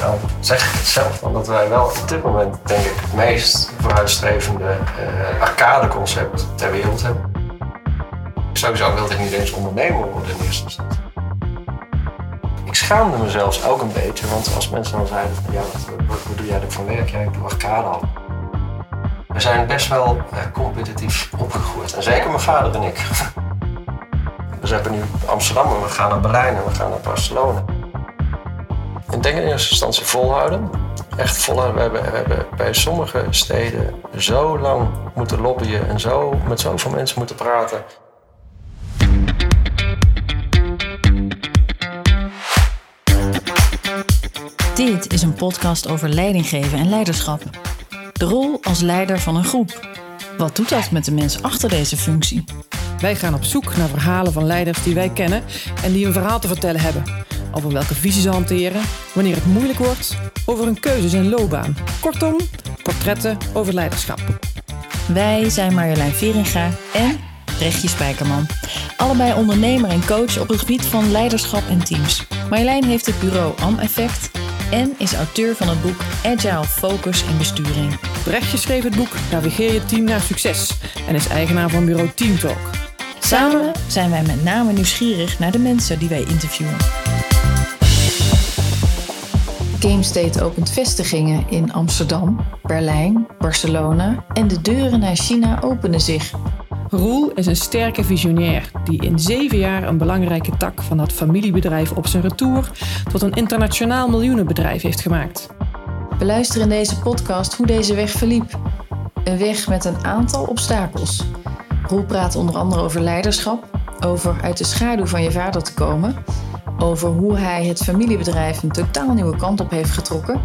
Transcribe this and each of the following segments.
dan zeg ik het zelf. Want dat wij wel op dit moment, denk ik, het meest vooruitstrevende uh, arcadeconcept ter wereld hebben. Sowieso wilde ik niet eens ondernemer worden in eerste instantie. Ik schaamde me zelfs ook een beetje, want als mensen dan zeiden: Ja, wat, doe jij er voor werk? Ja, ik doe arcade al. We zijn best wel uh, competitief opgegroeid. En zeker mijn vader en ik. We zijn nu Amsterdam en we gaan naar Berlijn en we gaan naar Barcelona. Ik denk in eerste instantie volhouden. Echt volhouden. We hebben, we hebben bij sommige steden zo lang moeten lobbyen en zo met zoveel mensen moeten praten. Dit is een podcast over leidinggeven en leiderschap. De rol als leider van een groep. Wat doet dat met de mensen achter deze functie? Wij gaan op zoek naar verhalen van leiders die wij kennen en die een verhaal te vertellen hebben. Over welke visie ze hanteren, wanneer het moeilijk wordt, over hun keuzes en loopbaan. Kortom, portretten over leiderschap. Wij zijn Marjolein Veringa en Rechtje Spijkerman. Allebei ondernemer en coach op het gebied van leiderschap en teams. Marjolein heeft het bureau Am Effect en is auteur van het boek Agile Focus en Besturing. Brechtje schreef het boek Navigeer je team naar succes en is eigenaar van bureau Teamtalk. Samen zijn wij met name nieuwsgierig naar de mensen die wij interviewen. GameState opent vestigingen in Amsterdam, Berlijn, Barcelona en de deuren naar China openen zich. Roel is een sterke visionair die in zeven jaar een belangrijke tak van dat familiebedrijf op zijn retour tot een internationaal miljoenenbedrijf heeft gemaakt. Beluister in deze podcast hoe deze weg verliep. Een weg met een aantal obstakels. Roel praat onder andere over leiderschap, over uit de schaduw van je vader te komen, over hoe hij het familiebedrijf een totaal nieuwe kant op heeft getrokken,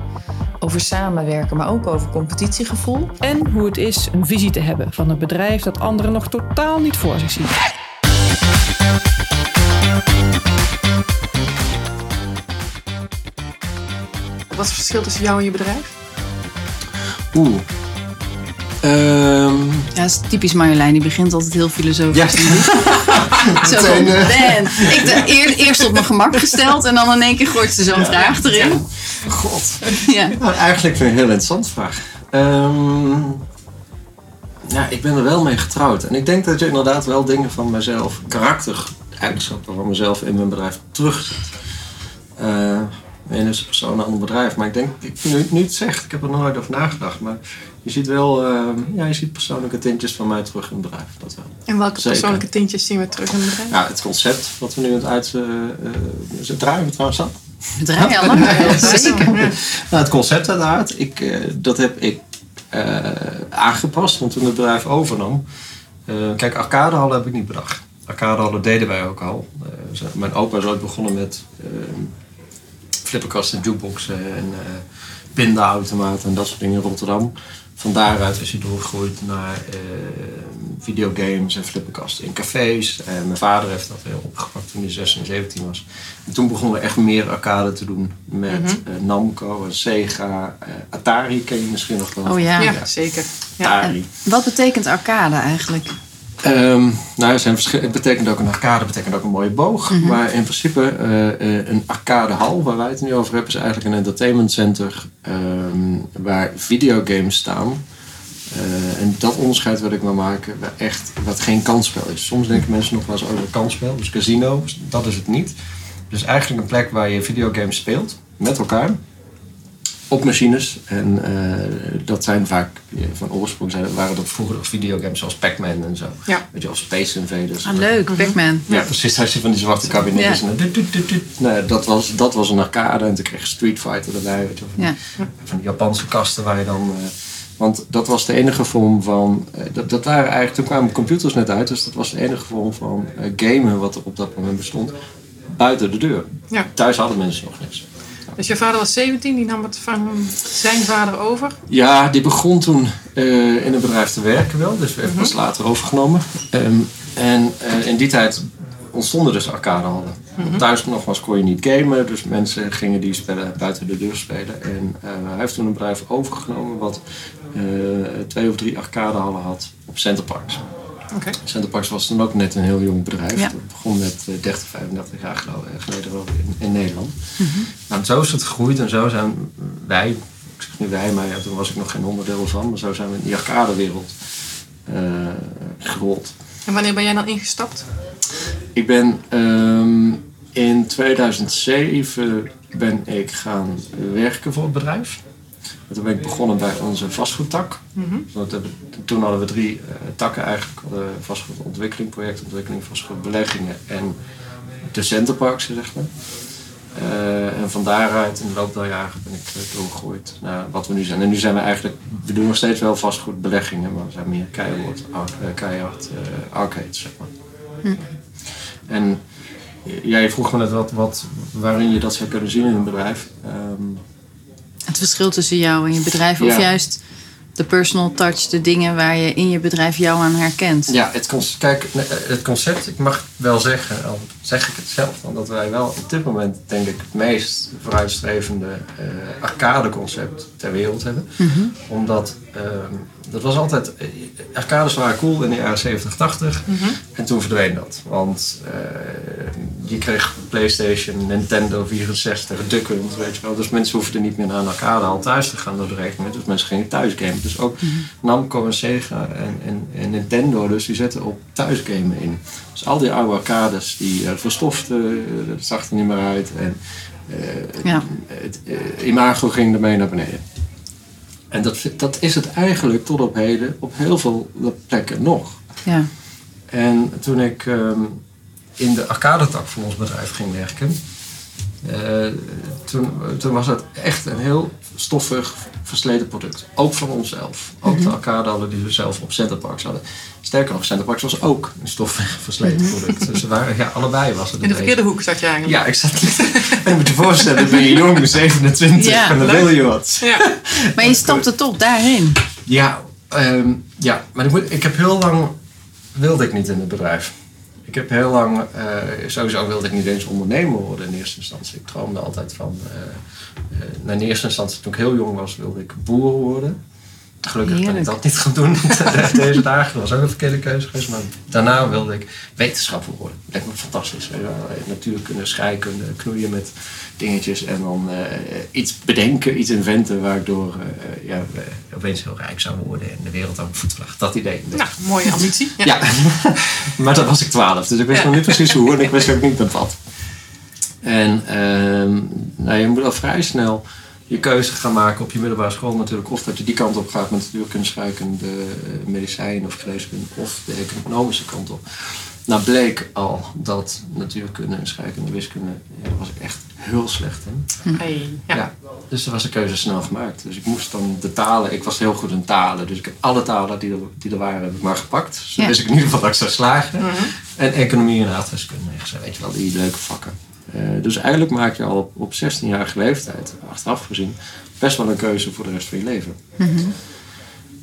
over samenwerken, maar ook over competitiegevoel. En hoe het is een visie te hebben van een bedrijf dat anderen nog totaal niet voor zich zien. Wat is het verschil tussen jou en je bedrijf? Oeh, Um, ja, dat is typisch Marjolein. Die begint altijd heel filosofisch. Ja. zo van, ben. Ik de, eerst op mijn gemak gesteld en dan in één keer gooit ze zo'n vraag erin. God. Ja. Nou, eigenlijk vind ik een heel interessante vraag. Um, ja, ik ben er wel mee getrouwd. En ik denk dat je inderdaad wel dingen van mezelf, karaktereigenschappen van mezelf in mijn bedrijf terugzet. Uh, in een persoon, een ander bedrijf. Maar ik denk, ik, nu, nu het zegt, ik heb er nooit over nagedacht. Maar je ziet wel, uh, ja, je ziet persoonlijke tintjes van mij terug in het bedrijf. Dat wel. En welke persoonlijke tintjes zien we terug in het bedrijf? Ja, het concept wat we nu aan het uit... Uh, uh, draaien we trouwens aan? We draaien al lang. Zeker. nou, het concept uiteraard, ik, uh, dat heb ik aangepast. Want toen het bedrijf overnam... kijk, arcadehallen heb ik niet bedacht. Arcadehallen deden wij ook al. mijn opa is ooit begonnen met flipperkasten, jukeboxen en pindaautomaten en dat soort dingen in Rotterdam van daaruit is hij doorgegroeid naar uh, videogames en flipperkasten in cafés. En mijn vader heeft dat heel opgepakt toen hij 16 en 17 was. En toen begonnen we echt meer arcade te doen met mm Namco, Sega, uh, Atari ken je misschien nog wel. Oh ja, ja zeker. Atari. wat betekent arcade eigenlijk? Um, nou, zijn het betekent ook een arcade, betekent ook een mooie boog. Mhm. Maar in principe, uh, een arcadehal, waar wij het nu over hebben, is eigenlijk een entertainment center um, waar videogames staan. Uh, en dat onderscheid wil ik maar maken, waar echt, wat geen kansspel is. Soms denken mensen nog wel eens over kansspel, dus casino, dat is het niet. Dus eigenlijk een plek waar je videogames speelt met elkaar op machines. En uh, dat zijn vaak van oorsprong zijn, waren dat vroeger videogames zoals Pac-Man en zo. Ja. Weet je, als Space Invaders. Ah, leuk, mm Pac-Man. Ja, precies. Als je van die zwarte kabinetjes. Ja. Nee, dat, was, dat was een arcade en toen kreeg je Street Fighter erbij. Weet je, van, ja. van die Japanse kasten waar je dan. Uh, want dat was de enige vorm van. Uh, dat, dat waren eigenlijk. Toen kwamen computers net uit, dus dat was de enige vorm van gamen wat er op dat moment bestond. Buiten de deur. Ja. Thuis hadden mensen nog niks. Dus je vader was 17, die nam het van zijn vader over? Ja, die begon toen uh, in een bedrijf te werken wel, dus werd mm pas later overgenomen. Um, en uh, in die tijd ontstonden dus arcadehallen. Mm -hmm. Thuis nogmaals kon je niet gamen, dus mensen gingen die spellen buiten de deur spelen. En uh, hij heeft toen een bedrijf overgenomen wat twee of drie arcadehallen had op Centerparks. Oké. Centerparks was toen ook net een heel jong bedrijf. Ja. Het begon met eh, 30, 35 jaar gelo- eh, geleden in, in Nederland. Nou, en zo is het gegroeid en zo zijn wij, ik zeg nu wij, maar ja, toen was ik nog geen onderdeel van, maar zo zijn we in die arcadewereld eh gerold. En wanneer ben jij dan ingestapt? Ik ben ehm, in 2007 ben ik gaan werken voor het bedrijf. En toen ben ik begonnen bij onze vastgoedtak. Hebben- toen hadden we drie eh, takken eigenlijk. Vastgoedontwikkeling, projectontwikkeling, vastgoedbeleggingen en de centerparks, zeg maar. Eh, en van daaruit in de loop der jaren ben ik eh, doorgegroeid naar wat we nu zijn. En nu zijn we eigenlijk, we doen nog steeds wel vastgoedbeleggingen, maar we zijn meer keihard, ar- keihard arcades, zeg maar. En jij vroeg me net wat, wat, waarin je dat zou kunnen zien in een bedrijf. Ehm, Het verschil tussen jou en je bedrijf, of Ja. juist de personal touch, de dingen waar je in je bedrijf jou aan herkent. ja, het, concept, kijk, eh, het concept, ik mag wel zeggen, al zeg ik het zelf, omdat wij wel op dit moment denk ik het meest vooruitstrevende eh arcade-concept ter wereld hebben. Omdat, ehm, dat was altijd, eh, arcades waren cool in de jaren 70, 80 en toen verdween dat. Want eh, je kreeg PlayStation, Nintendo 64, Duck Hunt, weet je wel. Dus mensen hoefden niet meer naar een arcadehal thuis te gaan door de rekening. Dus mensen gingen thuis gamen. Dus ook Namco en Sega en, en, en Nintendo, dus die zetten op thuisgamen in. Dus al die oude arcades, die eh, verstoften, dat zag er niet meer uit. En Ja. het eh, imago ging ermee naar beneden. En dat, dat is het eigenlijk tot op heden op heel veel plekken nog. Ja. En toen ik ehm, in de arcadetak van ons bedrijf ging werken, toen, toen was het echt een heel stoffig, versleten product. Ook van onszelf. Ook de arcadehallen die we zelf op Centerparks hadden. Sterker nog, Centerparks was ook een stoffig, versleten product. Dus ze waren, ja, allebei was het In de verkeerde hoek zat je eigenlijk. Ja, ik zat. En je moet je voorstellen, ben je jong, 27, Ja, en dan wil je wat. Ja. Maar je stapte toch daarin. Ja, ehm, ja. maar ik, moet, ik heb heel lang wilde ik niet in het bedrijf. Ik heb heel lang, eh, sowieso wilde ik niet eens ondernemer worden in eerste instantie. Ik droomde altijd van, eh, in eerste instantie toen ik heel jong was, wilde ik boer worden. Gelukkig ben ik Heerlijk. dat niet gaan doen deze dagen. Dat was ook een verkeerde keuze geweest. Maar daarna wilde ik wetenschapper worden. Dat lijkt me fantastisch. Natuurkunde, scheikunde, knoeien met dingetjes. En dan eh, iets bedenken, iets inventen waardoor eh, ja, we opeens heel rijk zou worden. En de wereld aan lag. Dat idee. Nou, mooie ambitie. Ja. Ja, maar dat was ik twaalf, dus ik wist Ja. nog niet precies hoe en ik wist ook niet met wat. En ehm, nou, je moet al vrij snel je keuze gaan maken op je middelbare school natuurlijk. Of dat je die kant op gaat met natuurkunde, scheikunde, eh, medicijn of geneeskunde. Of de economische kant op. Nou bleek al dat natuurkunde en scheikunde, wiskunde, ja, daar was ik echt heel slecht in. Hey, ja. Ja. dus toen was de keuze snel gemaakt. Dus ik moest dan de talen, ik was heel goed in talen, dus ik heb alle talen die er, die er waren, heb ik maar gepakt. Dus Ja. wist ik in ieder geval dat ik zou slagen. En economie en aardrijkskunde, weet je wel, die leuke vakken. Eh, dus eigenlijk maak je al op, op 16-jarige leeftijd, achteraf gezien, best wel een keuze voor de rest van je leven.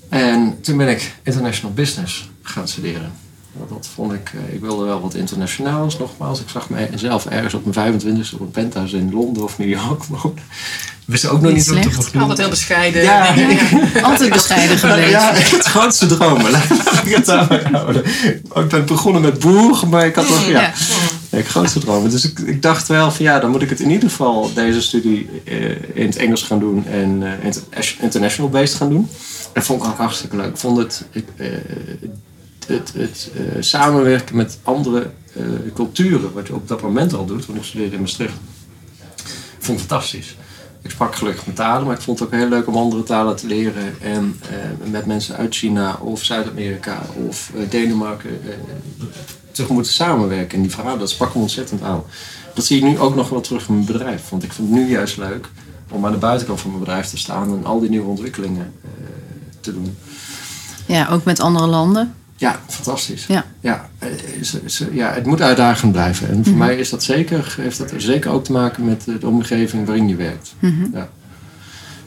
En toen ben ik international business gaan studeren. Dat vond ik, eh, ik wilde wel wat internationaals nogmaals. Ik zag mezelf ergens op mijn 25e op een penthouse in Londen of New York wonen. We wisten ook nog Niet hoe mocht doen. Altijd heel bescheiden. Ja, dingen. ik- Altijd bescheiden gebleven. ja, het grootste dromen. Laat ik het daarbij houden. Ik ben begonnen met boer, maar ik had nog, ja, Nee, grootste dromen. Dus ik, ik dacht wel van ja, dan moet ik het in ieder geval deze studie eh, in het Engels gaan doen en eh, inter- international based gaan doen. Dat vond ik ook hartstikke leuk. Ik vond het, ik, eh, het, het samenwerken met andere culturen, wat je op dat moment al doet, want ik studeerde in Maastricht, vond ik fantastisch. Ik sprak gelukkig met talen, maar ik vond het ook heel leuk om andere talen te leren. En met mensen uit China of Zuid-Amerika of Denemarken te moeten samenwerken. En die verhalen, dat sprak me ontzettend aan. Dat zie ik nu ook nog wel terug in mijn bedrijf. Want ik vind het nu juist leuk om aan de buitenkant van mijn bedrijf te staan en al die nieuwe ontwikkelingen eh, te doen. Ja, ook met andere landen. Ja, fantastisch. Ja. Ja, eh, ze- ze- ja, het moet uitdagend blijven. En voor mij is dat zeker, heeft dat zeker ook te maken met de omgeving waarin je werkt. Ja.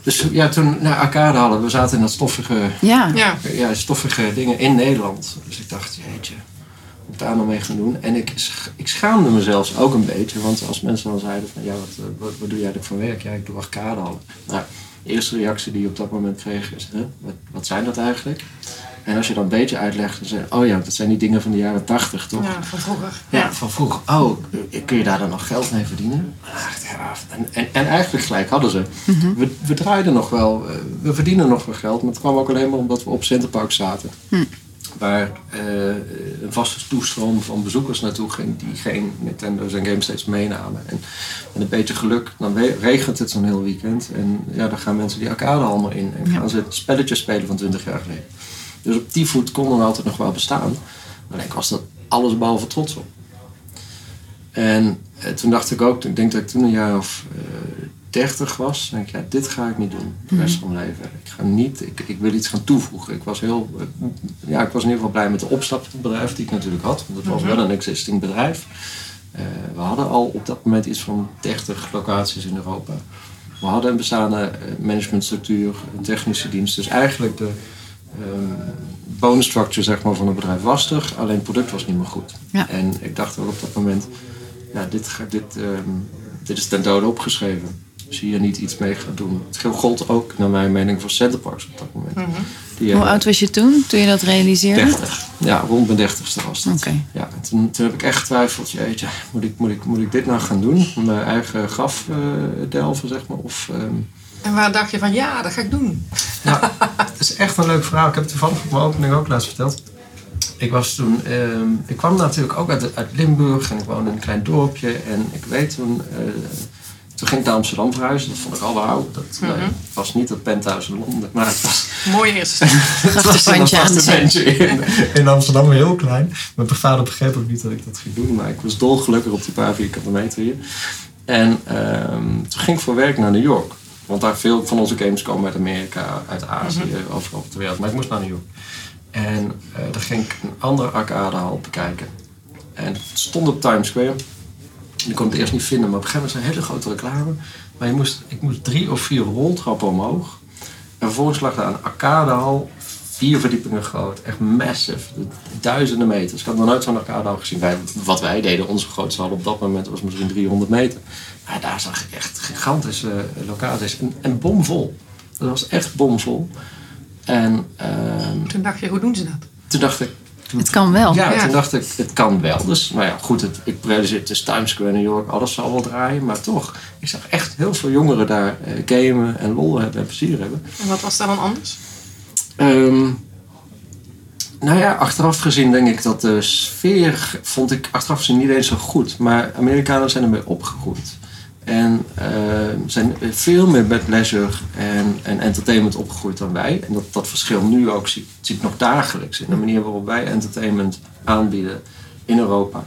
Dus ja, toen naar arcade hadden, we zaten in dat stoffige, Ja. Ja. stoffige dingen in Nederland. Dus ik dacht, jeetje, daar nou mee gaan doen? En ik, ik schaamde me zelfs ook een beetje, want als mensen dan zeiden van, ja, wat, eh, wat, wat doe jij eigenlijk van werk? Ja, ik doe arcade hadden. Nou, de eerste reactie die je op dat moment kreeg is, hè, wat, wat zijn dat eigenlijk? En als je dan een beetje uitlegt, dan zeg je, oh ja, dat zijn die dingen van de jaren tachtig, toch? Ja, van vroeger. Ja, van vroeger. Oh, kun je daar dan nog geld mee verdienen? Ach, ja, en, en, en eigenlijk gelijk hadden ze. we, we draaiden nog wel, eh, we verdienen nog wel geld, maar het kwam ook alleen maar omdat we op Centerpark zaten. Waar eh, een vaste toestroom van bezoekers naartoe ging die geen Nintendo's en GameStates meenamen. En met een beetje geluk, dan regent het zo'n heel weekend. En ja, dan gaan mensen die arcadehal maar in en gaan ze het spelletje spelen van 20 jaar geleden. Dus op die voet kon dan altijd nog wel bestaan. Alleen ik was dat alles behalve trots op. En eh, toen dacht ik ook, ik denk dat ik toen een jaar of 30 was, denk ik, ja, dit ga ik niet doen de rest van mijn leven. Ik ga niet, ik, ik wil iets gaan toevoegen. Ik was heel, eh, ja, ik was in ieder geval blij met de opstapbedrijf die ik natuurlijk had. Want het was wel een existing bedrijf. Eh, we hadden al op dat moment iets van 30 locaties in Europa. We hadden een bestaande eh, managementstructuur, een technische dienst. Dus eigenlijk de ehm bonus structure zeg maar, van het bedrijf was er, alleen het product was niet meer goed. Ja. En ik dacht ook op dat moment, ja, dit, ga, dit, ehm, dit is ten dode opgeschreven. Als je hier niet iets mee gaat doen. Het gold ook, naar mijn mening, voor Centerparks op dat moment. Die Hoe hebben oud was je toen, toen je dat realiseerde? 30. Ja, rond mijn dertigste was dat. Oké. Ja, en toen, toen heb ik echt getwijfeld, jeetje, moet ik, moet, ik, moet ik dit nou gaan doen? Mijn eigen graf eh, delven, zeg maar. Of, ehm, En waar dacht je van, ja, dat ga ik doen? nou, het is echt een leuk verhaal. Ik heb het toevallig op mijn opening ook laatst verteld. Ik was toen, ehm, ik kwam natuurlijk ook uit, uit Limburg en ik woonde in een klein dorpje. En ik weet toen, eh, toen ging ik naar Amsterdam verhuizen. Dat vond ik al wauw. Dat eh, was niet het penthouse in Londen, maar het was Mooie eerste stap. het was een appartementje in, in Amsterdam, heel klein. Mijn vader begreep ook niet dat ik dat ging doen, maar ik was dolgelukkig op die paar vierkante meter hier. En ehm, toen ging ik voor werk naar New York. Want daar veel van onze games komen uit Amerika, uit Azië, overal op de wereld. Maar ik moest naar New York. En eh daar ging ik een andere arcadehal bekijken. En het stond op Times Square. En ik kon het eerst niet vinden, maar op een gegeven moment was een hele grote reclame. Maar je moest, ik moest drie of vier roltrappen omhoog. En vervolgens lag daar een arcadehal, vier verdiepingen groot, echt massive, duizenden meters. Ik had nog nooit zo'n arcadehal gezien. Wij, wat wij deden, onze grootste hal op dat moment was misschien 300 meter. Maar daar zag ik echt gigantische locaties en, en bomvol. Dat was echt bomvol. En ehm, Toen dacht je, hoe doen ze dat? toen dacht ik, Het kan wel. ja, Ja. toen dacht ik, het kan wel. Dus, nou ja, goed, het, ik realiseer, het is Times Square, New York, alles zal wel draaien. Maar toch, ik zag echt heel veel jongeren daar eh, gamen en lol hebben en plezier hebben. En wat was daar dan anders? Ehm, nou ja, achteraf gezien denk ik dat de sfeer, vond ik achteraf gezien niet eens zo goed. Maar Amerikanen zijn ermee opgegroeid. En ehm, zijn veel meer met leisure en, en entertainment opgegroeid dan wij. En dat, dat verschil nu ook zie, nog dagelijks in de manier waarop wij entertainment aanbieden in Europa.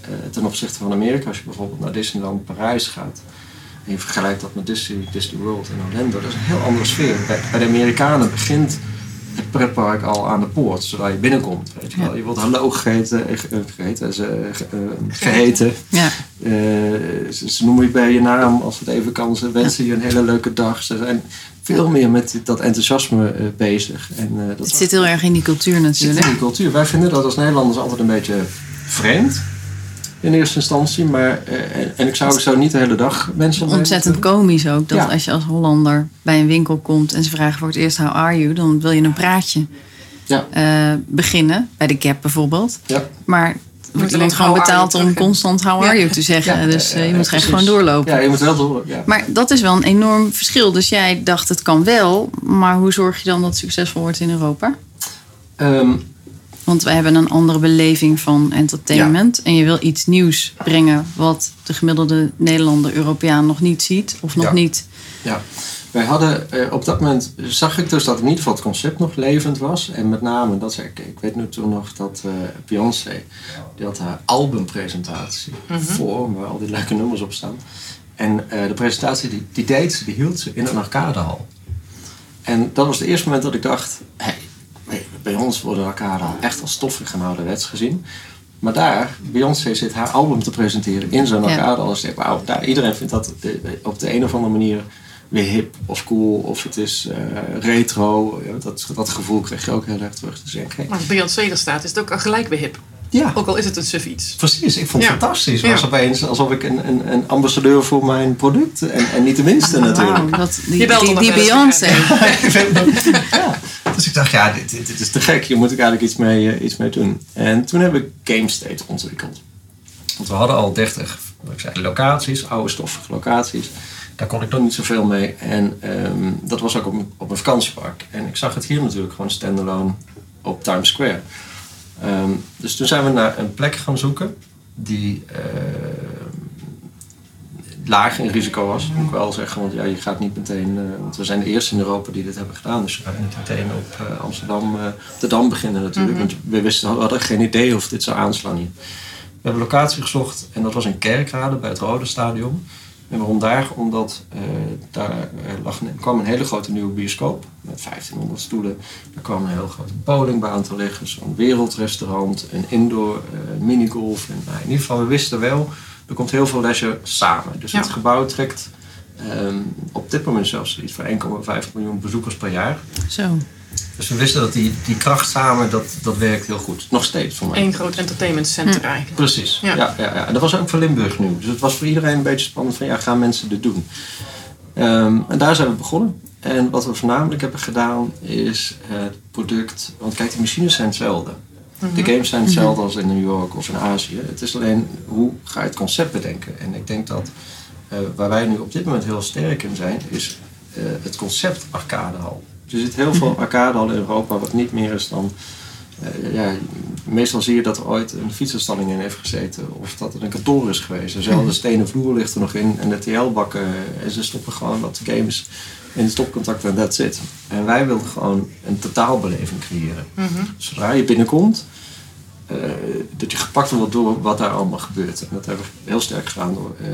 eh, ten opzichte van Amerika, als je bijvoorbeeld naar Disneyland Parijs gaat. En je vergelijkt dat met Disney, Disney World in Orlando. Dat is een heel andere sfeer. Bij, de Amerikanen begint pretpark al aan de poort, zodra je binnenkomt. Weet je, wel. je wordt hallo gegeten, eh, ge- gegeten ze, ge- eh, geheten. Ja. Eh, ze, ze noemen je bij je naam als het even kan. Ze wensen je een hele leuke dag. Ze zijn veel meer met dat enthousiasme eh, bezig. En, eh, dat Het zit heel erg in die cultuur zit in natuurlijk. die cultuur. Wij vinden dat als Nederlanders altijd een beetje vreemd. In eerste instantie. Maar, eh, en, en ik zou zo niet de hele dag mensen Ontzettend komisch ook. Dat Ja. als je als Hollander bij een winkel komt en ze vragen voor het eerst how are you, dan wil je een praatje Ja. eh, beginnen. Bij de Gap bijvoorbeeld. Ja. Maar wordt iemand alleen gewoon betaald om constant how are you te zeggen. Ja, dus eh, je ja, moet echt gewoon doorlopen. Ja, je moet wel door. Ja. Maar dat is wel een enorm verschil. Dus jij dacht het kan wel, maar hoe zorg je dan dat het succesvol wordt in Europa? Ehm, Want wij hebben een andere beleving van entertainment. En je wil iets nieuws brengen wat de gemiddelde Nederlander, Europeaan nog niet ziet. Of nog Ja. niet. Ja, wij hadden eh, op dat moment zag ik dus dat in ieder geval het concept nog levend was. En met name, dat zei ik, ik weet nu toen nog dat eh, Beyoncé, die had haar albumpresentatie voor, waar al die leuke nummers op staan. En eh, de presentatie die, die deed ze, die hield ze in een arcadehal. En dat was het eerste moment dat ik dacht, hey, bij- ons worden arcadehal echt als stoffig en ouderwets gezien. Maar daar, Beyoncé zit haar album te presenteren in zo'n ze zegt, wauw, daar, iedereen vindt dat op de een of andere manier weer hip of cool. Of het is eh, retro. Ja, dat, dat gevoel kreeg je ook heel erg terug. Dus ik denk, hey, Maar als Beyoncé er staat, is het ook al gelijk weer hip. ja, Ook al is het een suf iets. precies. Ik vond het Ja. fantastisch. Het Ja. was opeens alsof ik een, een, een ambassadeur voor mijn product. En, en niet de minste natuurlijk. Wauw, dat, die, die, Beyoncé. Ik vind dat- ja, Dus ik dacht, ja, dit, dit, is te gek. Hier moet ik eigenlijk iets mee, eh, iets mee doen. En toen heb ik Game State ontwikkeld. Want we hadden al 30 wat ik zei, locaties, oude stoffige locaties. Daar kon ik nog niet zoveel mee. En ehm, dat was ook op, op een vakantiepark. En ik zag het hier natuurlijk gewoon standalone op Times Square. Ehm, dus toen zijn we naar een plek gaan zoeken die ehm, laag in risico was, moet ik wel zeggen. Want ja, je gaat niet meteen, eh, want we zijn de eerste in Europa die dit hebben gedaan. Dus we gaan niet meteen op eh, Amsterdam, eh, op de Dam beginnen natuurlijk. Want we wisten, we hadden geen idee of dit zou aanslaan hier. We hebben locatie gezocht en dat was in Kerkrade bij het Rode Stadion. En waarom daar? Omdat daar lag kwam een hele grote nieuwe bioscoop met 1500 stoelen. Er kwam een heel grote bowlingbaan te liggen, zo'n wereldrestaurant, een indoor minigolf. En, nou, in ieder geval, we wisten wel, er komt heel veel leisure samen. Dus Ja. het gebouw trekt ehm, op dit moment zelfs iets van 1,5 miljoen bezoekers per jaar. Zo. Dus we wisten dat die, die kracht samen, dat, dat werkt heel goed. Nog steeds voor mij. Eén groot entertainment center eigenlijk. Precies. Ja. Ja. Ja, ja, En dat was ook voor Limburg nu. Dus het was voor iedereen een beetje spannend van ja, gaan mensen dit doen? Ehm, en daar zijn we begonnen. En wat we voornamelijk hebben gedaan is het product. Want kijk, die machines zijn hetzelfde. De games zijn hetzelfde als in New York of in Azië. Het is alleen hoe ga je het concept bedenken. En ik denk dat eh, waar wij nu op dit moment heel sterk in zijn, is eh, het concept arcadehal. Er zit heel veel arcadehal in Europa wat niet meer is dan ja, meestal zie je dat er ooit een fietsenstalling in heeft gezeten. Of dat er een kantoor is geweest. Dezelfde stenen vloer ligt er nog in. En de TL-bakken. En ze stoppen gewoon wat games in het stopcontact en that's it. En wij wilden gewoon een totaalbeleving creëren. Zodra je binnenkomt, eh, dat je gepakt wordt door wat daar allemaal gebeurt. En dat hebben we heel sterk gedaan door eh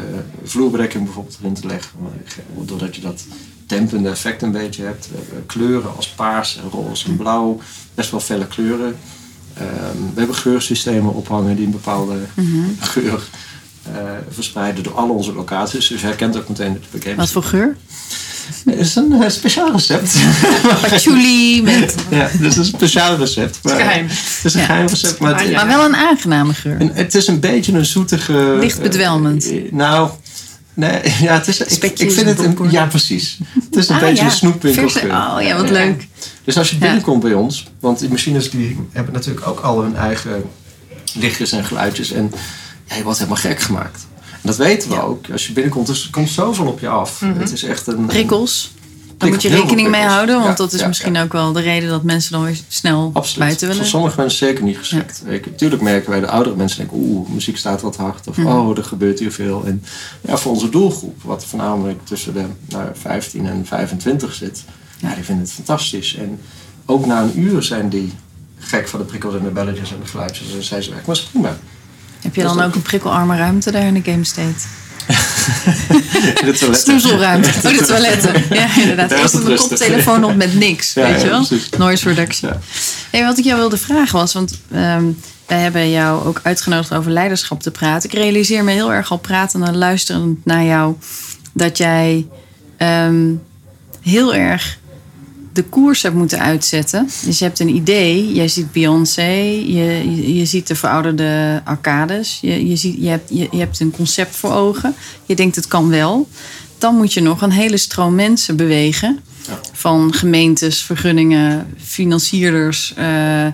vloerbedekking bijvoorbeeld erin te leggen. Doordat je dat dempende effect een beetje hebt. We hebben kleuren als paars en roze en blauw. Best wel felle kleuren. Ehm, we hebben geursystemen ophangen die een bepaalde geur eh, verspreiden door alle onze locaties. Dus je herkent ook meteen dat het Wat voor geur? Het is een eh, speciaal recept. Patchouli met... ja, dus het is een speciaal recept. Het is geheim. Het is een Ja. geheim recept. Maar het, Ah. Maar wel een aangename geur. Het is een beetje een zoetige... Licht bedwelmend. eh, eh, nou, nee, ja, het is... Ik, vind het... Een, ja, precies. Het is een Ah, beetje ja. een snoepwinkelgeur. Verse- Oh ja, wat Ja. leuk. Dus als je Ja. binnenkomt bij ons... Want die machines die hebben natuurlijk ook al hun eigen lichtjes en geluidjes. En ja, je wordt helemaal gek gemaakt. Dat weten we ook. Als je binnenkomt, dus er komt zoveel op je af. Het is echt een... Prikkels. Daar moet je rekening mee houden, want Ja, dat is ja, misschien ook wel de reden dat mensen dan weer snel Absoluut. buiten willen. Voor sommige mensen zeker niet geschikt. Ik, natuurlijk merken wij de oudere mensen denken, oeh, muziek staat wat hard. Of oh, er gebeurt hier veel. En ja, voor onze doelgroep, wat voornamelijk tussen de nou, 15 en 25 zit, ja, die vinden het fantastisch. En ook na een uur zijn die gek van de prikkels en de belletjes en de geluidjes. En dan zijn ze weg, maar is prima. Heb je dan ook een prikkelarme ruimte daar in de Game State? Toilet. Snoezelruimte. Oh, de toiletten. Ja, inderdaad. Eerst een koptelefoon op met niks, Ja, weet je wel? precies. Noise reduction. Ja. Hey, wat ik jou wilde vragen was, want ehm, wij hebben jou ook uitgenodigd over leiderschap te praten. Ik realiseer me heel erg al pratend en luisterend naar jou dat jij ehm, heel erg de koers hebt moeten uitzetten. Dus je hebt een idee, jij ziet Beyoncé, je, je, je ziet de verouderde arcades, je, je, ziet, je, hebt, je, je hebt een concept voor ogen, je denkt het kan wel. Dan moet je nog een hele stroom mensen bewegen. Ja. Van gemeentes, vergunningen, financierders, eh,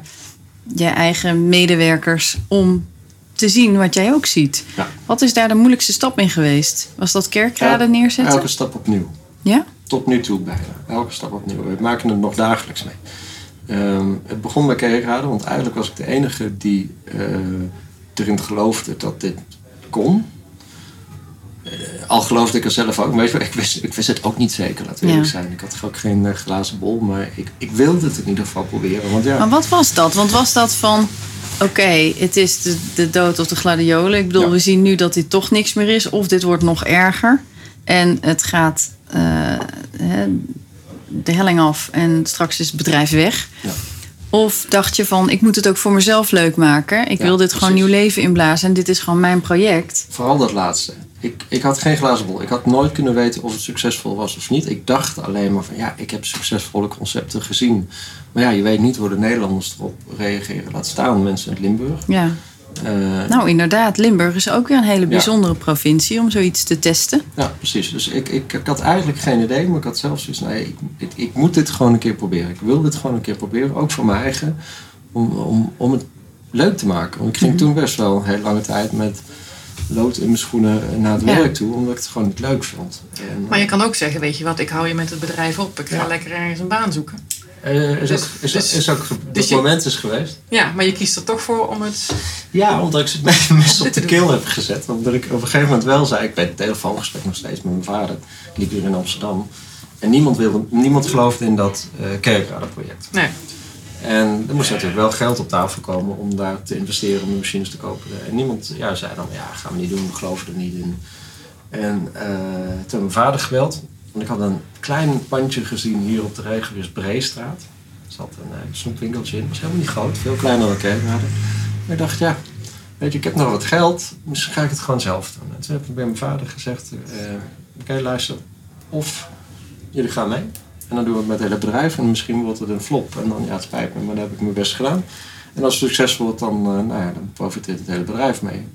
je eigen medewerkers, om te zien wat jij ook ziet. Ja. Wat is daar de moeilijkste stap in geweest? Was dat kerkraden neerzetten? Elke stap opnieuw. Ja? Tot nu toe bijna. Elke stap opnieuw. We maken het nog dagelijks mee. Ehm, het begon bij kerkraden, want eigenlijk was ik de enige die eh, erin geloofde dat dit kon. Eh, al geloofde ik er zelf ook, maar ik wist, ik wist het ook niet zeker, laten we Ja. eerlijk zijn. Ik had ook geen eh, glazen bol, maar ik, ik wilde het in ieder geval proberen. Want ja, Maar wat was dat? Want was dat van, oké, het is de, de dood of de gladiolen. Ik bedoel, Ja. we zien nu dat dit toch niks meer is. Of dit wordt nog erger. En het gaat de helling af en straks is het bedrijf weg. Ja. Of dacht je van, ik moet het ook voor mezelf leuk maken. Ik Ja, wil dit gewoon nieuw leven inblazen. En dit is gewoon mijn project. Vooral dat laatste. Ik, ik had geen glazen bol. Ik had nooit kunnen weten of het succesvol was of niet. Ik dacht alleen maar van ja, ik heb succesvolle concepten gezien. Maar ja, je weet niet hoe de Nederlanders erop reageren. Laat staan mensen uit Limburg. Ja, Eh, Nou, inderdaad. Limburg is ook weer een hele bijzondere provincie om zoiets te testen. Ja, precies. Dus ik, ik, ik had eigenlijk geen idee, maar ik had zelfs zoiets nee, ik, ik, ik moet dit gewoon een keer proberen. Ik wil dit gewoon een keer proberen, ook voor mijn eigen, om, om, om het leuk te maken. Want ik ging Mhm. toen best wel een hele lange tijd met lood in mijn schoenen naar het Ja. werk toe, omdat ik het gewoon niet leuk vond. En, Maar je kan ook zeggen, weet je wat, ik hou je met het bedrijf op. Ik ga Ja. lekker ergens een baan zoeken. Eh, is, dus- ook, is, dus- is ook, dat dus moment is geweest. Ja, maar je kiest er toch voor om het... Ja, omdat ik ze het meest op de keel heb gezet. Omdat ik op een gegeven moment wel zei, ik ben het telefoongesprek nog steeds met mijn vader. Ik liep hier in Amsterdam. En niemand, wilde, niemand geloofde in dat uh, kerkradenproject. Nee. En er moest natuurlijk wel geld op tafel komen om daar te investeren, om de machines te kopen. En niemand ja, zei dan, ja, gaan we niet doen, we geloven er niet in. En uh, toen heb mijn vader gebeld. Ik had een klein pandje gezien hier op de Regenweers Breestraat. Er zat een uh, snoepwinkeltje in, het was helemaal niet groot, veel kleiner dan kerkraden. Maar ik dacht, ja, weet je, ik heb nog wat geld, misschien ga ik het gewoon zelf doen. En toen heb ik bij mijn vader gezegd, uh, oké okay, luister, of jullie gaan mee. En dan doen we het met het hele bedrijf en misschien wordt het een flop. En dan, ja, het spijt me, maar dan heb ik mijn best gedaan. En als het succesvol wordt, dan, uh, nou ja, dan profiteert het hele bedrijf mee.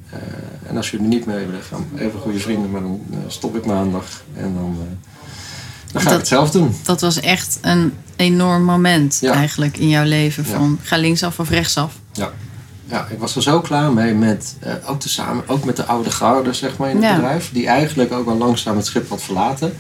En als jullie niet mee willen gaan, even goede vrienden, maar dan stop ik maandag. En dan, dan ga dat, ik het zelf doen. Dat was echt een enorm moment Ja. eigenlijk in jouw leven. Van ga linksaf of rechtsaf. Ja. Ja, ik was er zo klaar mee met, uh, ook, tezamen, ook met de oude garde zeg maar, in het Ja. bedrijf. Die eigenlijk ook al langzaam het schip had verlaten.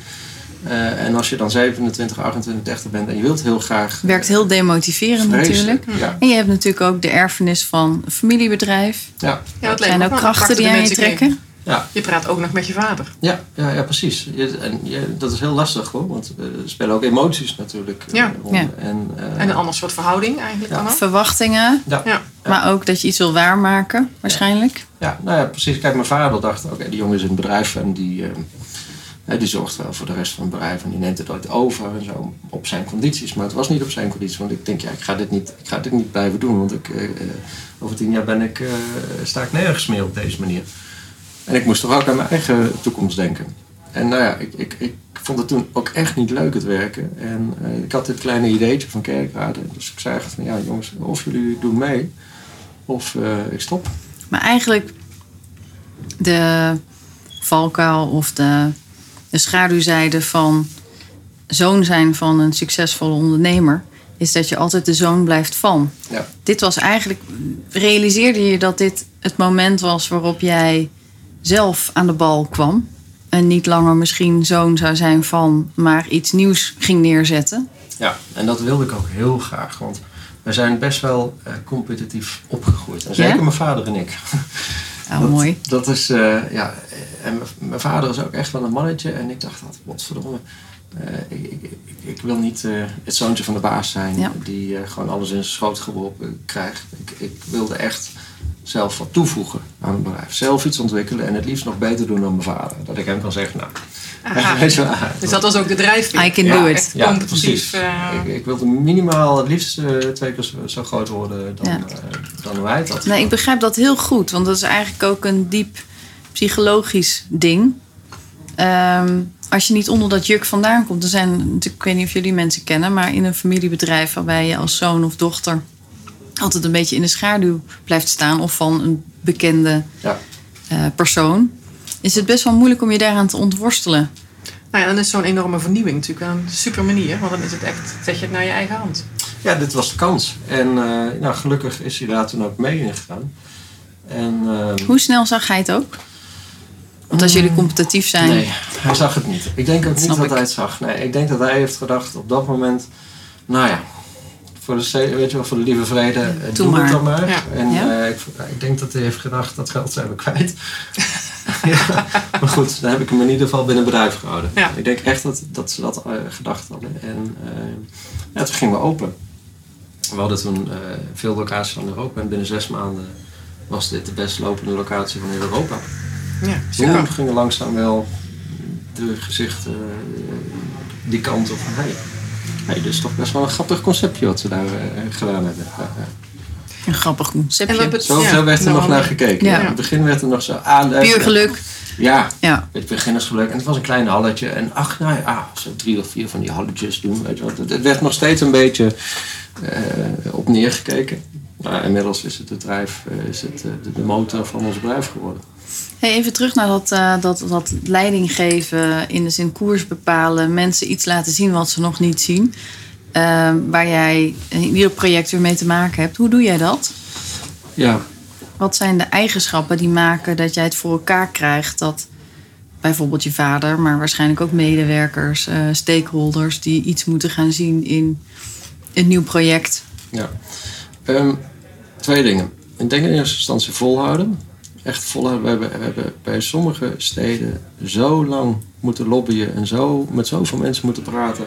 Uh, en als je dan 27, 28, 30 bent en je wilt heel graag... Werkt heel demotiverend Vreselijk, natuurlijk. ja. En je hebt natuurlijk ook de erfenis van een familiebedrijf. Ja, Ja, het Er zijn ook krachten die aan je trekken. Ja, Je praat ook nog met je vader. ja, ja, ja precies. Je, en je, dat is heel lastig hoor, want uh, er spelen ook emoties natuurlijk. uh, Ja. En, uh, En een ander soort verhouding eigenlijk Ja. dan ook. Verwachtingen, ja, Ja. maar ook dat je iets wil waarmaken waarschijnlijk. ja, nou ja, precies. Kijk, mijn vader dacht, oké, die jongen is in het bedrijf en die, uh, die zorgt wel voor de rest van het bedrijf en die neemt het ooit over en zo op zijn condities. Maar het was niet op zijn condities, want ik denk, ja, ik ga dit niet, ik ga dit niet blijven doen, want ik, uh, over tien jaar ben ik, uh, sta ik nergens meer op deze manier. En ik moest toch ook aan mijn eigen toekomst denken. En nou ja, ik, ik, ik vond het toen ook echt niet leuk het werken. En uh, ik had dit kleine ideetje van kerkraden. Dus ik zei van ja jongens, of jullie doen mee of uh, ik stop. Maar eigenlijk de valkuil of de, de schaduwzijde van zoon zijn van een succesvolle ondernemer... is dat je altijd de zoon blijft van. Ja. Dit was eigenlijk... Realiseerde je dat dit het moment was waarop jij zelf aan de bal kwam... en niet langer misschien zoon zou zijn van... maar iets nieuws ging neerzetten? Ja, en dat wilde ik ook heel graag. Want wij zijn best wel uh, competitief opgegroeid. En zeker Ja? mijn vader en ik. Oh, dat, mooi. Dat is, uh, ja, en mijn vader is ook echt wel een mannetje. En ik dacht, wat verdomme. Uh, ik, ik, ik, ik, wil niet uh, het zoontje van de baas zijn Ja. die uh, gewoon alles in zijn schoot geworpen krijgt. Ik, ik, wilde echt zelf wat toevoegen aan het bedrijf. Zelf iets ontwikkelen en het liefst nog beter doen dan mijn vader. Dat ik hem kan zeggen, nou, Aha. weet je wel, ah, Dus dat was ook de drijfveer. I can Ja, do it. Ja, precies. eh, Ik, ik wilde minimaal het liefst uh, twee keer zo, zo groot worden dan, Ja. uh, dan hoe hij het had. Nee, ik begrijp dat heel goed, want dat is eigenlijk ook een diep psychologisch ding. Um, als je niet onder dat juk vandaan komt, er zijn ik weet niet of jullie mensen kennen, maar in een familiebedrijf waarbij je als zoon of dochter altijd een beetje in de schaduw blijft staan of van een bekende ja. uh, persoon, is het best wel moeilijk om je daaraan te ontworstelen. Nou ja, dan is zo'n enorme vernieuwing natuurlijk wel een super manier, want dan is het echt, zet je het naar je eigen hand. Ja, dit was de kans. En uh, nou, gelukkig is hij daar toen ook mee ingegaan. En, uh, Hoe snel zag hij het ook? Want als jullie competitief zijn. Nee, hij zag het niet. Ik denk ook niet Snap dat ik. hij het zag. Nee, ik denk dat hij heeft gedacht op dat moment, nou ja, voor de, weet je wel, voor de lieve vrede, eh, Doe doe maar. het dan maar. Ja. En Ja? eh, ik, ik denk dat hij heeft gedacht, dat geld zijn we kwijt. ja, maar goed, dan heb ik hem in ieder geval binnen bedrijf gehouden. Ja. Ik denk echt dat, dat ze dat eh, gedacht hadden. En uh, ja, toen gingen we open. We hadden toen uh, veel locaties van Europa en binnen zes maanden was dit de best lopende locatie van heel Europa. Ja, gingen langzaam wel de gezichten uh, die kant op van hey, hey, is toch best wel een grappig conceptje wat ze daar uh, gedaan hebben. Een grappig conceptje. Zo, Ja, zo werd er nou, nog naar gekeken. ja. In het begin werd er nog zo aan. Puur geluk. Ja, Ja. het beginnersgeluk. En het was een klein halletje. En ach, nou ja, ah, zo drie of vier van die halletjes doen. Weet je wat. Het, werd nog steeds een beetje uh, op neergekeken. Nou, inmiddels is het, het bedrijf, eh, is het eh, de, de motor van ons bedrijf geworden. Hey, even terug naar dat, eh, dat, dat leiding geven, in de zin koers bepalen, mensen iets laten zien wat ze nog niet zien. Eh, waar jij in ieder project weer mee te maken hebt. Hoe doe jij dat? Ja, Wat zijn de eigenschappen die maken dat jij het voor elkaar krijgt dat bijvoorbeeld je vader, maar waarschijnlijk ook medewerkers, eh, stakeholders die iets moeten gaan zien in een nieuw project? Ja. Ehm, twee dingen. Ik denk in eerste instantie volhouden. Echt volhouden. We hebben, we hebben bij sommige steden zo lang moeten lobbyen en zo, met zoveel mensen moeten praten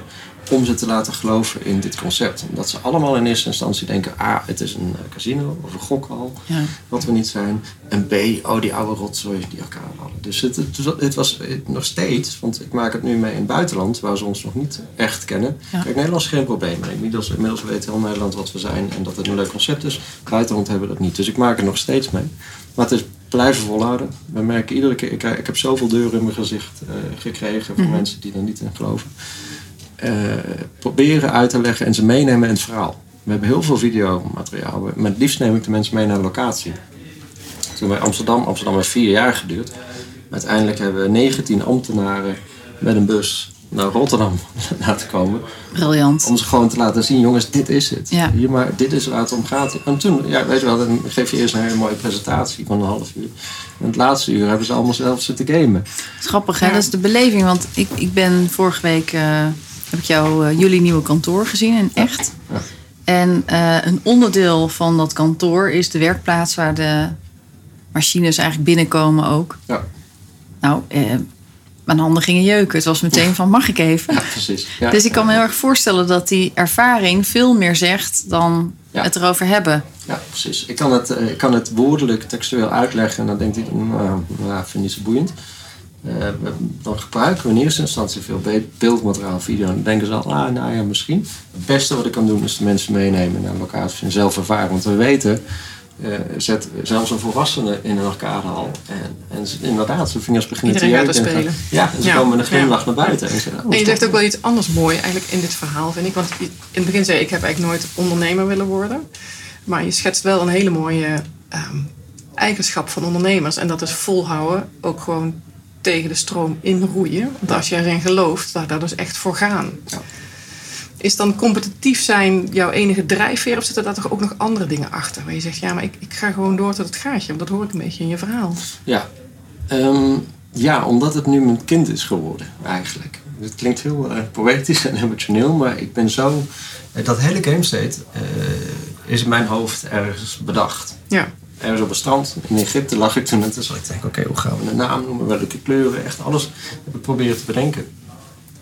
om ze te laten geloven in dit concept. Omdat ze allemaal in eerste instantie denken, A, het is een eh, casino of een gokhal, Ja. wat we niet zijn. En B, oh die oude rotzooi die elkaar hadden. Dus het, het, was- het was het- nog steeds, want ik maak het nu mee in het buitenland, waar ze ons nog niet echt kennen. Ja. Kijk, Nederland is geen probleem. Inmiddels, inmiddels weet heel Nederland wat we zijn en dat het een leuk concept is. Buitenland hebben we dat niet. Dus ik maak er nog steeds mee. Maar het is blijven volhouden. We merken iedere keer, ik, ik heb zoveel deuren in mijn gezicht eh, gekregen van Mhm. mensen die er niet in geloven. Eh, proberen uit te leggen en ze meenemen in het verhaal. We hebben heel veel videomateriaal. Maar het liefst neem ik de mensen mee naar de locatie. Toen bij Amsterdam, Amsterdam heeft vier jaar geduurd. Uiteindelijk hebben we 19 ambtenaren met een bus naar Rotterdam laten komen. Briljant. Om ze gewoon te laten zien, jongens, dit is het. Ja. Hier maar, dit is waar het om gaat. En toen, ja, weet je wel, dan geef je eerst een hele mooie presentatie van een half uur. En het laatste uur hebben ze allemaal zelf zitten gamen. Grappig, hè? Dat is de beleving. Want ik, ik ben vorige week... eh, heb ik jou, eh, jullie nieuwe kantoor gezien in echt. Ja. En eh, een onderdeel van dat kantoor is de werkplaats... waar de machines eigenlijk binnenkomen ook. Ja, Nou, eh, mijn handen gingen jeuken. Het was meteen van, mag ik even? ja precies. Ja, dus ik kan me heel erg voorstellen dat die ervaring veel meer zegt dan Ja. het erover hebben. Ja, precies. Ik kan, het, eh, ik kan het woordelijk, textueel uitleggen en dan denkt hij, nou, nou vind ik niet zo boeiend. Eh, dan gebruiken we in eerste instantie veel be- beeldmateriaal, video. En dan denken ze al, ah, nou ja, misschien. Het beste wat ik kan doen is de mensen meenemen naar een locatie en zelf ervaren. Want we weten, eh, zet zelfs een volwassene in een arcadehal. En, en ze, inderdaad, zijn vingers beginnen Iedereen te jeuken. Ja, en ze Ja, komen met een glimlach ja. naar buiten. En, oh, En je zegt ook wel iets anders mooi eigenlijk in dit verhaal, vind ik. Want in het begin zei je, ik heb eigenlijk nooit ondernemer willen worden. Maar je schetst wel een hele mooie ehm, eigenschap van ondernemers. En dat is volhouden, ook gewoon tegen de stroom inroeien. Want als je erin gelooft, daar, daar dus echt voor gaan. Ja. Is dan competitief zijn jouw enige drijfveer? Of zitten daar toch ook nog andere dingen achter? Waar je zegt, ja, maar ik, ik ga gewoon door tot het gaatje. Want dat hoor ik een beetje in je verhaal. Ja. Ehm, ja, omdat het nu mijn kind is geworden, eigenlijk. Het klinkt heel eh, poëtisch en emotioneel, maar ik ben zo... eh, dat hele game state eh, is in mijn hoofd ergens bedacht. Ja, Ergens op een strand in Egypte lag ik toen en toen zat ik te denken, oké, hoe gaan we een naam noemen, welke kleuren, echt alles heb ik proberen te bedenken.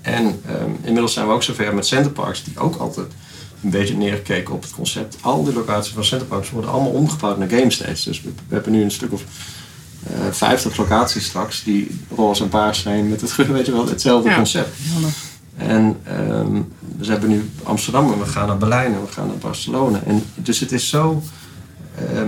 En ehm, inmiddels zijn we ook zover met Centerparks, die ook altijd een beetje neergekeken op het concept. Al die locaties van Centerparks worden allemaal omgebouwd naar game states. Dus we, we hebben nu een stuk of eh 50 locaties straks die roze en paars zijn met het, weet je wel, hetzelfde Ja. concept. En ehm, dus we hebben nu Amsterdam en we gaan naar Berlijn en we gaan naar Barcelona. En dus het is zo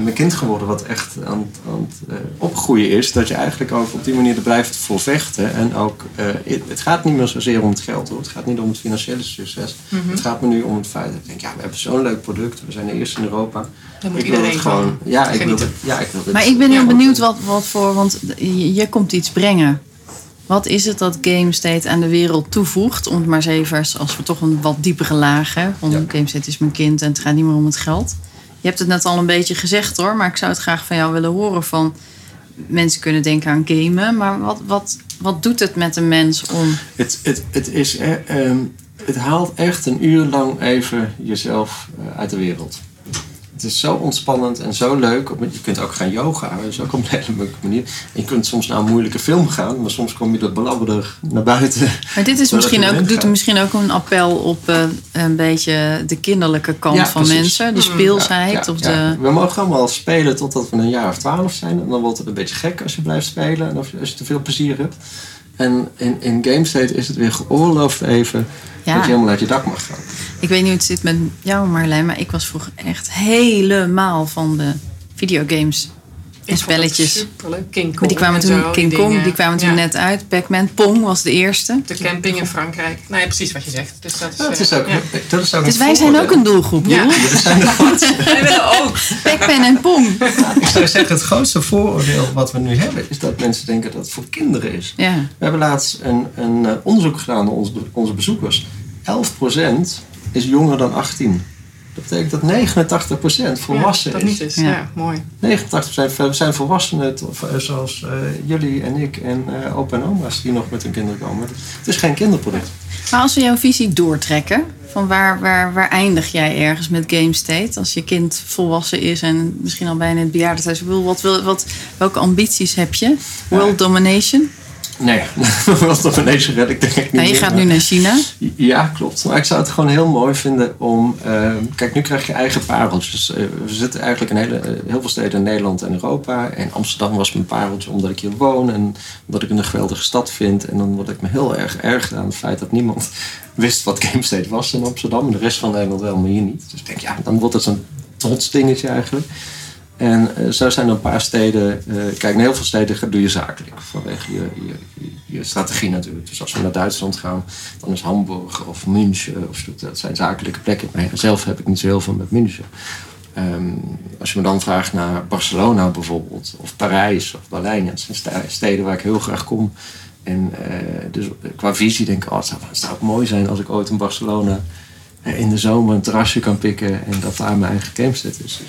mijn kind geworden wat echt aan, het- aan het eh, opgroeien is. Dat je eigenlijk ook op die manier er blijft voor vechten. En ook, eh, het, het gaat niet meer zozeer om het geld hoor. Het gaat niet om het financiële succes. Mhm. Het gaat me nu om het feit dat ik denk, ja, we hebben zo'n leuk product. We zijn de eerste in Europa. daar moet ik wil iedereen het gewoon. Ja, ik wil het. Ja, ik wil het. Maar ik ben heel ja, benieuwd wat, wat voor, want je, je komt iets brengen. Wat is het dat GameState aan de wereld toevoegt? Om het maar eens even, als we toch een wat diepere laag hebben. Want Ja. GameState is mijn kind en het gaat niet meer om het geld. Je hebt het net al een beetje gezegd hoor, maar ik zou het graag van jou willen horen. Van, mensen kunnen denken aan gamen, maar wat, wat, wat doet het met een mens om... Het, het, het, is, eh, het haalt echt een uur lang even jezelf eh, uit de wereld. Is zo ontspannend en zo leuk. Je kunt ook gaan yoga, dat is ook op een hele leuke manier. En je kunt soms naar een moeilijke film gaan, maar soms kom je dat belabberder naar buiten. Maar dit is misschien ook, doet er misschien ook een appel op eh, een beetje de kinderlijke kant Ja, van precies. mensen. De Mm. speelsheid Ja, of de... We mogen allemaal spelen totdat we een jaar of twaalf zijn. En dan wordt het een beetje gek als je blijft spelen en of je, als je te veel plezier hebt. En in, in GameState is het weer geoorloofd even dat je helemaal uit je dak mag gaan. Ik weet niet hoe het zit met jou Marlijn, maar ik was vroeger echt helemaal van de videogames. En spelletjes. Superleuk. King Kong Maar die kwamen en toen, zo, King die Kong, die kwamen toen Ja. net uit. Pac-Man, Pong was de eerste. De camping in Frankrijk. Nou ja, precies wat je zegt. Dus dat is, Dat eh, is ook, ja. dat is ook Dus een wij zijn ook een doelgroep, Ja. Zijn wat. Wij willen ook. Pac-Man en Pong. Ik zou zeggen, het grootste vooroordeel wat we nu hebben, is dat mensen denken dat het voor kinderen is. Ja. We hebben laatst een, een eh, onderzoek gedaan naar onze, onze bezoekers. 11% is jonger dan 18. Dat betekent dat 89% volwassen ja, dat is. niet is. Ja. Ja, mooi. 89% zijn- zijn volwassenen eh, zoals eh, jullie en ik en eh opa en oma's die nog met hun kinderen komen. Het is geen kinderproduct. Maar als we jouw visie doortrekken, van waar, waar, waar eindig jij ergens met Game State? Als je kind volwassen is en misschien al bijna in het bedoel, Wat, wil- wat, welke ambities heb je? World domination? Nee, wat op ineens red ik denk ik niet Nou, je gaat nu naar China. Ja, klopt. Maar ik zou het gewoon heel mooi vinden om. eh, kijk, nu krijg je eigen pareltjes. Eh, we zitten eigenlijk in hele, eh, heel veel steden in Nederland en Europa. En Amsterdam was mijn pareltje omdat ik hier woon en omdat ik een geweldige stad vind. En dan word ik me heel erg erg aan het feit dat niemand wist wat Game State was in Amsterdam. En de rest van Nederland wel, maar hier niet. Dus ik denk, ja, dan wordt het zo'n trots dingetje eigenlijk. En eh, zo zijn er een paar steden. eh, kijk, in heel veel steden doe je zakelijk. Vanwege je, je, je, strategie natuurlijk. Dus als we naar Duitsland gaan, dan is Hamburg of München of. Dat zijn zakelijke plekken. Maar zelf heb ik niet zo heel veel met München. Ehm, als je me dan vraagt naar Barcelona bijvoorbeeld, of Parijs of Berlijn, dat zijn steden waar ik heel graag kom. En eh, dus qua visie denk ik, oh, het, zou, het zou ook mooi zijn als ik ooit in Barcelona in de zomer een terrasje kan pikken en dat daar mijn eigen gamestead is.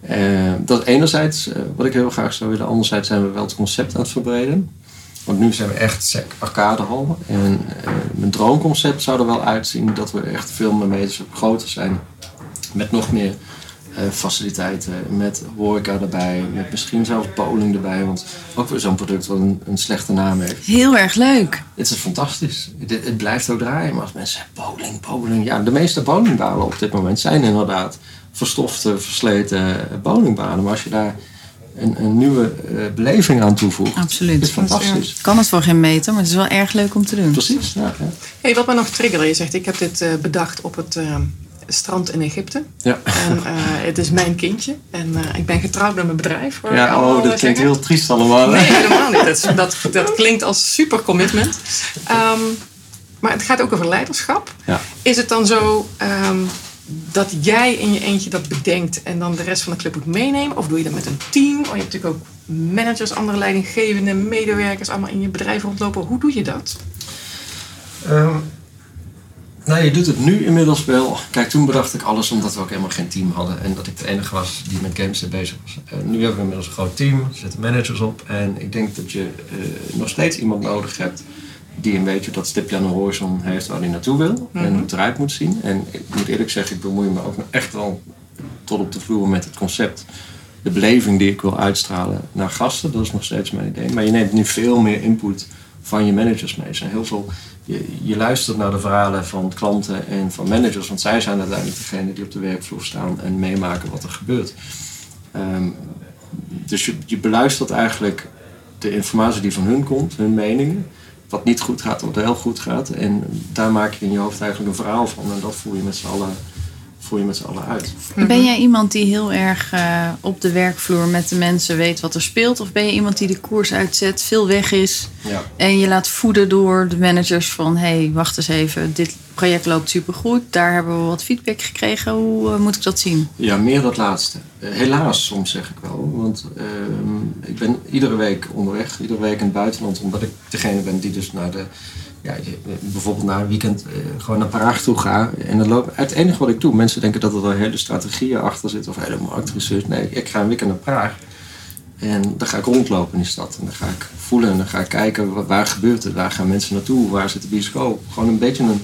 Eh, dat enerzijds eh, wat ik heel graag zou willen. Anderzijds zijn we wel het concept aan het verbreden. Want nu zijn we echt sec arcadehal. En eh, mijn droomconcept zou er wel uitzien dat we echt veel meer meters groter zijn. Met nog meer faciliteiten, met horeca erbij, met misschien zelfs bowling erbij. Want ook weer zo'n product wat een, een slechte naam heeft. Heel erg leuk. Het is fantastisch. Het, het blijft ook draaien. Maar als mensen zeggen bowling, bowling. Ja, de meeste bowlingbanen op dit moment zijn inderdaad verstofte, versleten bowlingbanen. Maar als je daar een, een nieuwe eh, beleving aan toevoegt, Absoluut. is fantastisch. Kan het voor geen meter, maar het is wel erg leuk om te doen. Precies. Ja, ja. Hey, wat me nog triggerde, je zegt ik heb dit eh, bedacht op het eh, strand in Egypte. Ja. En eh, het is mijn kindje. En eh, ik ben getrouwd met mijn bedrijf. Ja, oh, dat klinkt zeggen. heel triest allemaal. hè? Nee, helemaal niet. Dat, dat, dat klinkt als super commitment. Ehm, maar het gaat ook over leiderschap. Ja. Is het dan zo ehm, dat jij in je eentje dat bedenkt en dan de rest van de club moet meenemen? Of doe je dat met een team? Oh, je hebt natuurlijk ook managers, andere leidinggevende, medewerkers allemaal in je bedrijf rondlopen. Hoe doe je dat? Ehm, nou, je doet het nu inmiddels wel. Kijk, toen bedacht ik alles omdat we ook helemaal geen team hadden. En dat ik de enige was die met games bezig was. En nu hebben we inmiddels een groot team. Er zitten managers op. En ik denk dat je eh, nog steeds iemand nodig hebt die een beetje dat stipje aan de horizon heeft waar hij naartoe wil. En hoe het eruit moet zien. En ik moet eerlijk zeggen, ik bemoei me ook nog echt wel tot op de vloer met het concept. De beleving die ik wil uitstralen naar gasten, dat is nog steeds mijn idee. Maar je neemt nu veel meer input van je managers mee. Er zijn heel veel, je, luistert naar de verhalen van klanten en van managers, want zij zijn uiteindelijk degene die op de werkvloer staan en meemaken wat er gebeurt. Ehm, dus je, beluistert eigenlijk de informatie die van hun komt, hun meningen. Wat niet goed gaat, wat heel goed gaat. En daar maak je in je hoofd eigenlijk een verhaal van. En dat voer je met z'n allen, voer je met z'n allen uit. Ben jij iemand die heel erg eh, op de werkvloer met de mensen weet wat er speelt? Of ben je iemand die de koers uitzet, veel weg is Ja. en je laat voeden door de managers van hé, hey, wacht eens even, dit project loopt supergoed, daar hebben we wat feedback gekregen. Hoe eh, moet ik dat zien? Ja, meer dat laatste. Eh, helaas soms zeg ik wel. Want ehm, ik ben iedere week onderweg, iedere week in het buitenland, omdat ik degene ben die dus naar de. Ja, je- bijvoorbeeld na een weekend eh, gewoon naar Praag toe ga. En dan loop, het enige wat ik doe, mensen denken dat er een hele strategieën achter zit of hele marktresearch. Nee, ik ga een weekend naar Praag. En dan ga ik rondlopen in die stad. En dan ga ik voelen en dan ga ik kijken wa- waar gebeurt het, waar gaan mensen naartoe, waar zit de bioscoop. Gewoon een beetje een,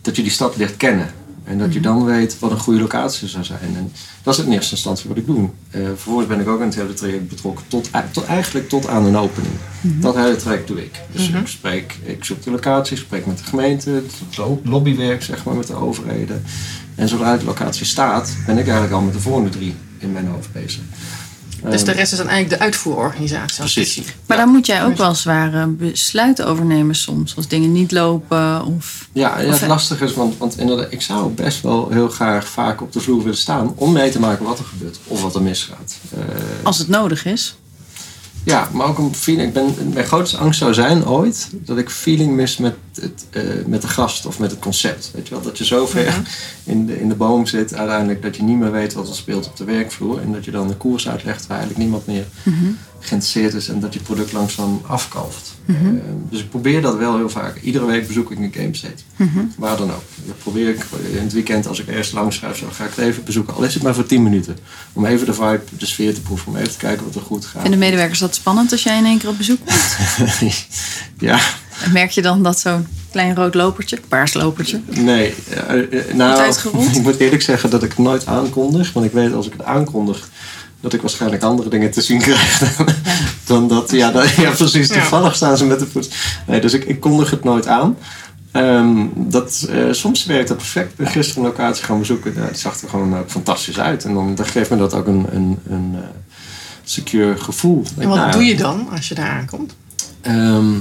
dat je die stad leert kennen. En dat je dan weet wat een goede locatie zou zijn. En dat is in eerste instantie wat ik doe. Eh, vervolgens ben ik ook in het hele traject betrokken. Tot, tot, eigenlijk tot aan een opening. Dat hele traject doe ik. Dus ik spreek, ik zoek de locatie, spreek met de gemeente, het lobbywerk zeg maar, met de overheden. En zodra de locatie staat, ben ik eigenlijk al met de volgende drie in mijn hoofd bezig. Dus de Ehm, rest is dan eigenlijk de uitvoerorganisatie. Precies. Maar dan moet jij ook wel zware besluiten overnemen soms. Als dingen niet lopen of... Ja, ja Of, het lastige is, want, want inderdaad, ik zou best wel heel graag vaak op de vloer willen staan om mee te maken wat er gebeurt of wat er misgaat. Eh, Als het nodig is. Ja, maar ook een feeling. Ik ben, mijn grootste angst zou zijn ooit dat ik feeling mis met, het, eh, met de gast of met het concept. Weet je wel, dat je zo ver in, de, in de boom zit uiteindelijk dat je niet meer weet wat er speelt op de werkvloer en dat je dan de koers uitlegt waar eigenlijk niemand meer geïnteresseerd is en dat je product langzaam afkalft. Eh, dus ik probeer dat wel heel vaak. Iedere week bezoek ik een game state. Waar dan ook. Dat probeer ik in het weekend als ik ergens langs ga, zo ga ik het even bezoeken. Al is het maar voor 10 minuten. Om even de vibe, de sfeer te proeven. Om even te kijken wat er goed gaat. Vinden medewerkers dat spannend als jij in één keer op bezoek bent? ja, En merk je dan dat zo'n klein rood lopertje, paars lopertje... nee. eh, eh, nou, ik moet eerlijk zeggen dat ik het nooit aankondig. Want ik weet als ik het aankondig dat ik waarschijnlijk andere dingen te zien krijg dan, dan dat. Ja, dan- ja, precies. Ja. Toevallig staan ze met de voet. Nee, dus ik, ik kondig het nooit aan. Ehm, dat, eh, soms werkt dat perfect. Ik ben gisteren een locatie gaan bezoeken. Ja, die zag er gewoon ook fantastisch uit. En dan, dan geeft me dat ook een, een, een eh, secure gevoel. En wat Nou, doe je dan als je daar aankomt? Ehm,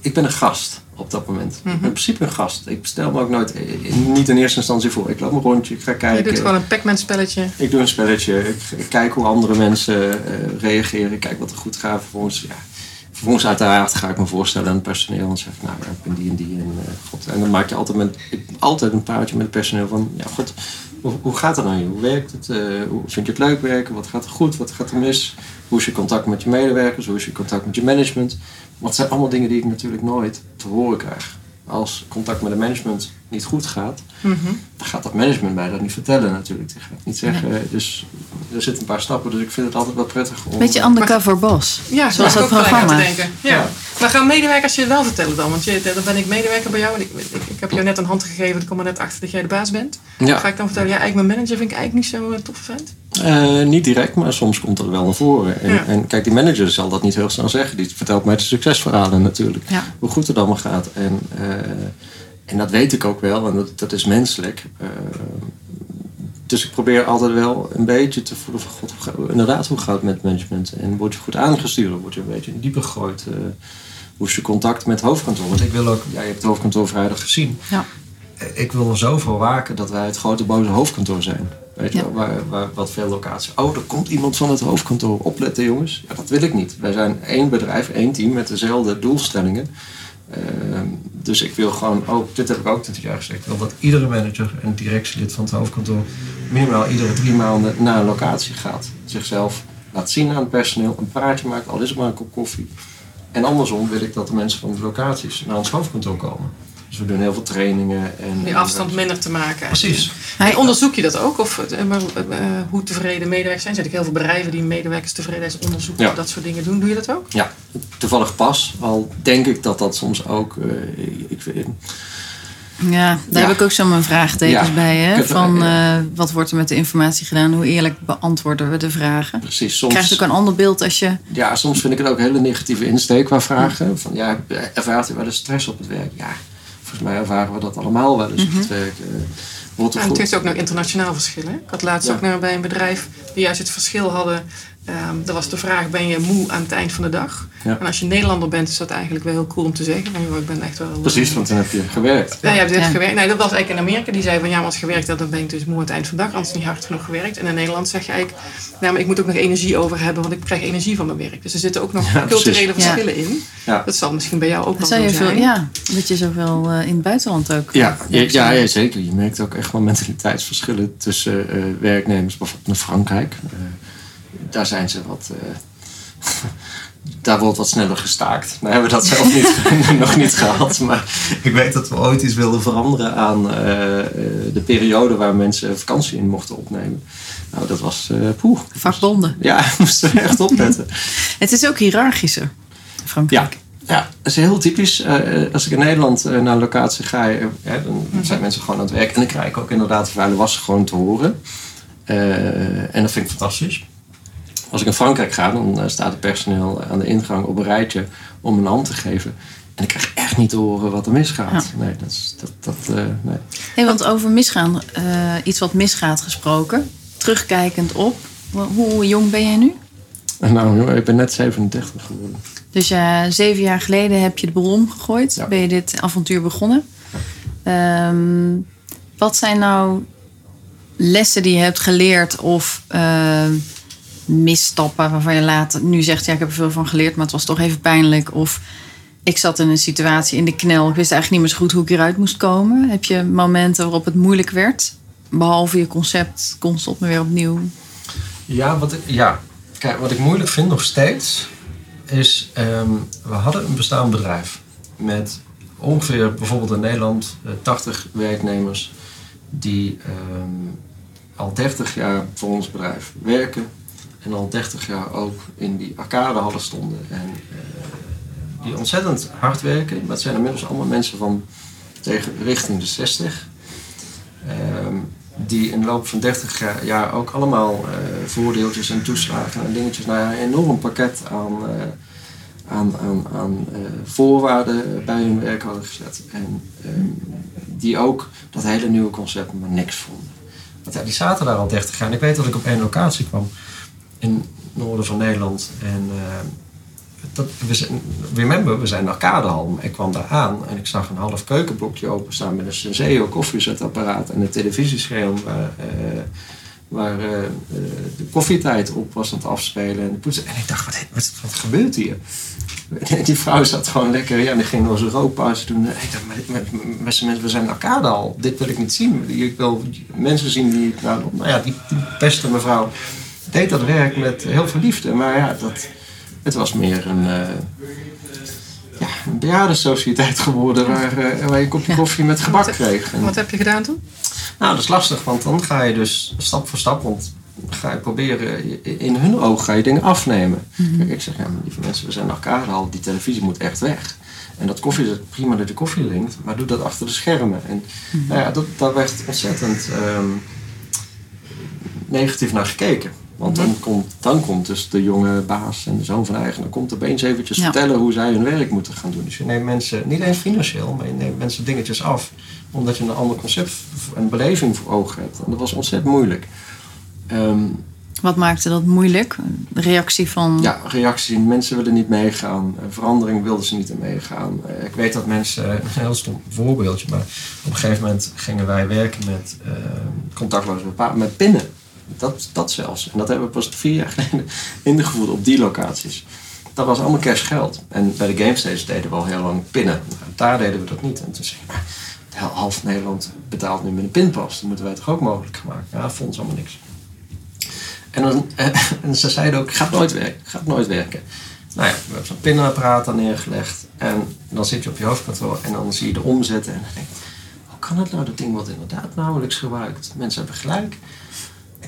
ik, ben een gast op dat moment. Mhm. In principe een gast. Ik bestel me ook nooit, eh, niet in eerste instantie voor. Ik loop een rondje, ik ga Je kijken. doet gewoon een Pac-Man spelletje. Ik doe een spelletje, ik, ik kijk hoe andere mensen eh, reageren, ik kijk wat er goed gaat. Vervolgens, ja, vervolgens uiteraard ga ik me voorstellen aan het personeel en zeg ik, nou, ik ben die en die. En, eh, god, en dan maak je altijd, met, altijd een praatje met het personeel van, ja, god, hoe, hoe gaat het nou? Hoe werkt het? Eh, hoe vind je het leuk werken? Wat gaat er goed? Wat gaat er mis? Hoe is je contact met je medewerkers? Hoe is je contact met je management? Want het zijn allemaal dingen die ik natuurlijk nooit te horen krijg. Als contact met het management niet goed gaat, Mhm. dan gaat dat management mij dat niet vertellen natuurlijk. Die gaat niet zeggen. Dus er zitten een paar stappen, dus ik vind het altijd wel prettig om... Beetje undercover boss. Ja, Zoals dat programma. te denken. Ja. Ja. Maar gaan medewerkers je wel vertellen dan? Want je, dan ben ik medewerker bij jou en ik, ik, ik heb jou net een hand gegeven. Ik kom er net achter dat jij de baas bent. Ja. Ga ik dan vertellen, ja, eigenlijk mijn manager vind ik eigenlijk niet zo'n toffe vent? Eh, niet direct, maar soms komt dat wel naar voren. En, Ja. en kijk, die manager zal dat niet heel snel zeggen. Die vertelt mij de succesverhalen natuurlijk. Ja. Hoe goed het allemaal gaat. En, eh, en dat weet ik ook wel. En dat, dat is menselijk. Eh, dus ik probeer altijd wel een beetje te voelen van... God, inderdaad, hoe gaat het met management? En word je goed aangestuurd? Word je een beetje dieper gegooid? Hoe is je contact met het hoofdkantoor? Want ik wil ook... Ja, je hebt het hoofdkantoor vrijdag gezien. Ja. Ik wil er zoveel waken dat wij het grote boze hoofdkantoor zijn. Weet je Ja. wel, waar, waar, wat veel locaties. Oh, er komt iemand van het hoofdkantoor. Opletten, jongens. Ja, dat wil ik niet. Wij zijn één bedrijf, één team met dezelfde doelstellingen. Ehm, dus ik wil gewoon ook, dit heb ik ook dit jaar gezegd, ik wil dat iedere manager en directielid van het hoofdkantoor minimaal iedere drie maanden naar een locatie gaat. Zichzelf laat zien aan het personeel, een praatje maakt, al is het maar een kop koffie. En andersom wil ik dat de mensen van de locaties naar ons hoofdkantoor komen. Dus we doen heel veel trainingen. En, Om die afstand minder te maken. Precies. En onderzoek je dat ook? Of eh, maar, eh, hoe tevreden medewerkers zijn? Er zijn natuurlijk heel veel bedrijven die medewerkers tevredenheidsonderzoek Ja. of dat soort dingen doen. Doe je dat ook? Ja, toevallig pas. Al denk ik dat dat soms ook. eh, ik, ik, Ja, daar Ja. heb ik ook zo mijn vraagtekens Ja. bij. Ik Hè? Van eh, wat wordt er met de informatie gedaan? Hoe eerlijk beantwoorden we de vragen? precies. Je krijgt Soms, ook een ander beeld als je... ja, soms vind ik het ook een hele negatieve insteek qua vragen. Van ja, ervaart u wel eens stress op het werk? Ja, volgens mij ervaren we dat allemaal wel eens op het werk. Eh, wordt En het heeft ook nog internationaal verschil. Hè? Ik had laatst Ja. ook naar, bij een bedrijf die juist het verschil hadden. Ehm er was de vraag, ben je moe aan het eind van de dag? Ja. En als je Nederlander bent, is dat eigenlijk wel heel cool om te zeggen. Van, joh, ik ben echt wel... Precies, eh, want dan heb je gewerkt. Ja, je hebt Ja. gewerkt. Nee, dat was eigenlijk in Amerika. Die zei van ja, maar als je gewerkt hebt, dan ben ik dus moe aan het eind van de dag. Anders niet hard genoeg gewerkt. En in Nederland zeg je eigenlijk, nou, maar ik moet ook nog energie over hebben, want ik krijg energie van mijn werk. Dus er zitten ook nog Ja, culturele precies. verschillen in. Ja. Dat zal misschien bij jou ook Dat wel zo veel, ja, dat je zoveel eh, in het buitenland ook... Ja, eh, ja, ja, ja, zeker. Je merkt ook echt wel mentaliteitsverschillen tussen eh, werknemers, bijvoorbeeld in Frankrijk. Eh, daar zijn ze wat. eh, daar wordt wat sneller gestaakt. We hebben dat zelf niet, nog niet gehad. Maar ik weet dat we ooit iets wilden veranderen aan eh, eh, de periode waar mensen vakantie in mochten opnemen. Nou, dat was. eh poeh. Vakbonden. Ja, moesten we echt opletten. Het is ook hiërarchischer, Frankrijk. Ja, dat is heel typisch. Eh, als ik in Nederland naar een locatie ga, hè, dan zijn mensen gewoon aan het werk. En dan krijg ik ook inderdaad de vuile was gewoon te horen. Eh, en dat vind ik fantastisch. Als ik in Frankrijk ga, dan eh, staat het personeel aan de ingang op een rijtje om een hand te geven. En ik krijg echt niet te horen wat er misgaat. Nee, dat is, dat, dat, eh, nee. Hey, want over misgaan, eh, iets wat misgaat gesproken. Terugkijkend op, Hoe, jong ben jij nu? Nou, ik ben net 37 geworden. Dus ja, zeven jaar geleden heb je de bol omgegooid. Ja. Ben je dit avontuur begonnen. Ehm, wat zijn nou lessen die je hebt geleerd of misstappen waarvan je later nu zegt... ja, ik heb er veel van geleerd, maar het was toch even pijnlijk. Of ik zat in een situatie in de knel. Ik wist eigenlijk niet meer zo goed hoe ik eruit moest komen. Heb je momenten waarop het moeilijk werd? Behalve je concept constant maar weer opnieuw. Ja, wat ik, ja. Kijk, wat ik moeilijk vind nog steeds is, ehm, we hadden een bestaand bedrijf met ongeveer bijvoorbeeld in Nederland eh, 80 werknemers die ehm, al 30 jaar voor ons bedrijf werken en al 30 jaar ook in die arcadehallen stonden en eh, die ontzettend hard werken. Maar het zijn inmiddels allemaal mensen van tegen richting de 60. Ehm, die in de loop van 30 jaar, ook allemaal eh, voordeeltjes en toeslagen en dingetjes naar een enorm pakket aan, eh, aan, aan, aan voorwaarden bij hun werk hadden gezet. En ehm, die ook dat hele nieuwe concept maar niks vonden. Want ja, die zaten daar al 30 jaar. En ik weet dat ik op één locatie kwam in het noorden van Nederland. En eh, dat, we remember, we zijn naar Kadehal. Ik kwam daar aan en ik zag een half keukenblokje openstaan met een Senseo koffiezetapparaat en een televisiescherm waar, eh, waar eh, de koffietijd op was aan het afspelen en de. En ik dacht, wat, wat, gebeurt hier? Die vrouw zat gewoon lekker, ja, die ging nog zijn rookpauze doen. En ik dacht, maar, maar, beste mensen, we zijn naar Kadehal. Dit wil ik niet zien. Ik wil mensen zien die, nou, nou ja, die, die beste mevrouw deed dat werk met heel veel liefde. Maar ja, dat, het was meer een, eh ja, een bejaardensociëteit geworden waar, eh, waar je een kopje koffie met gebak kreeg. En, Wat heb je gedaan toen? nou, dat is lastig, want dan ga je dus stap voor stap, want ga je proberen, in hun ogen ga je dingen afnemen. Kijk, ik zeg, ja, lieve mensen, we zijn naar elkaar al, die televisie moet echt weg. En dat koffie, is prima dat je koffie drinkt, maar doe dat achter de schermen. En nou ja, dat, daar werd ontzettend ehm, negatief naar gekeken. Want dan, komt, dan komt dus de jonge baas en de zoon van de eigenaar komt opeens eventjes Ja. vertellen hoe zij hun werk moeten gaan doen. Dus je neemt mensen, niet eens financieel, maar je neemt mensen dingetjes af. Omdat je een ander concept en beleving voor ogen hebt. En dat was ontzettend moeilijk. Ehm, Wat maakte dat moeilijk? De reactie van... ja, reactie. Mensen willen niet meegaan. Verandering wilden ze niet in meegaan. Eh, ik weet dat mensen, een heel stom voorbeeldje, maar op een gegeven moment gingen wij werken met eh, contactloze bepalingen, met pinnen. Dat, dat zelfs. En dat hebben we pas vier jaar geleden ingevoerd op die locaties. Dat was allemaal cash geld. En bij de GameStage deden we al heel lang pinnen. Daar deden we dat niet. En toen zei de half Nederland betaalt nu met een pinpas. Dat moeten wij toch ook mogelijk maken? Ja, vond ze allemaal niks. En, dan, en ze zeiden ook, gaat nooit werken, gaat nooit werken. Nou ja, we hebben zo'n pinapparaat daar neergelegd. En dan zit je op je hoofdkantoor en dan zie je de omzetten. En dan denk je, hoe kan het nou? Dat ding wordt inderdaad nauwelijks gebruikt. Mensen hebben gelijk.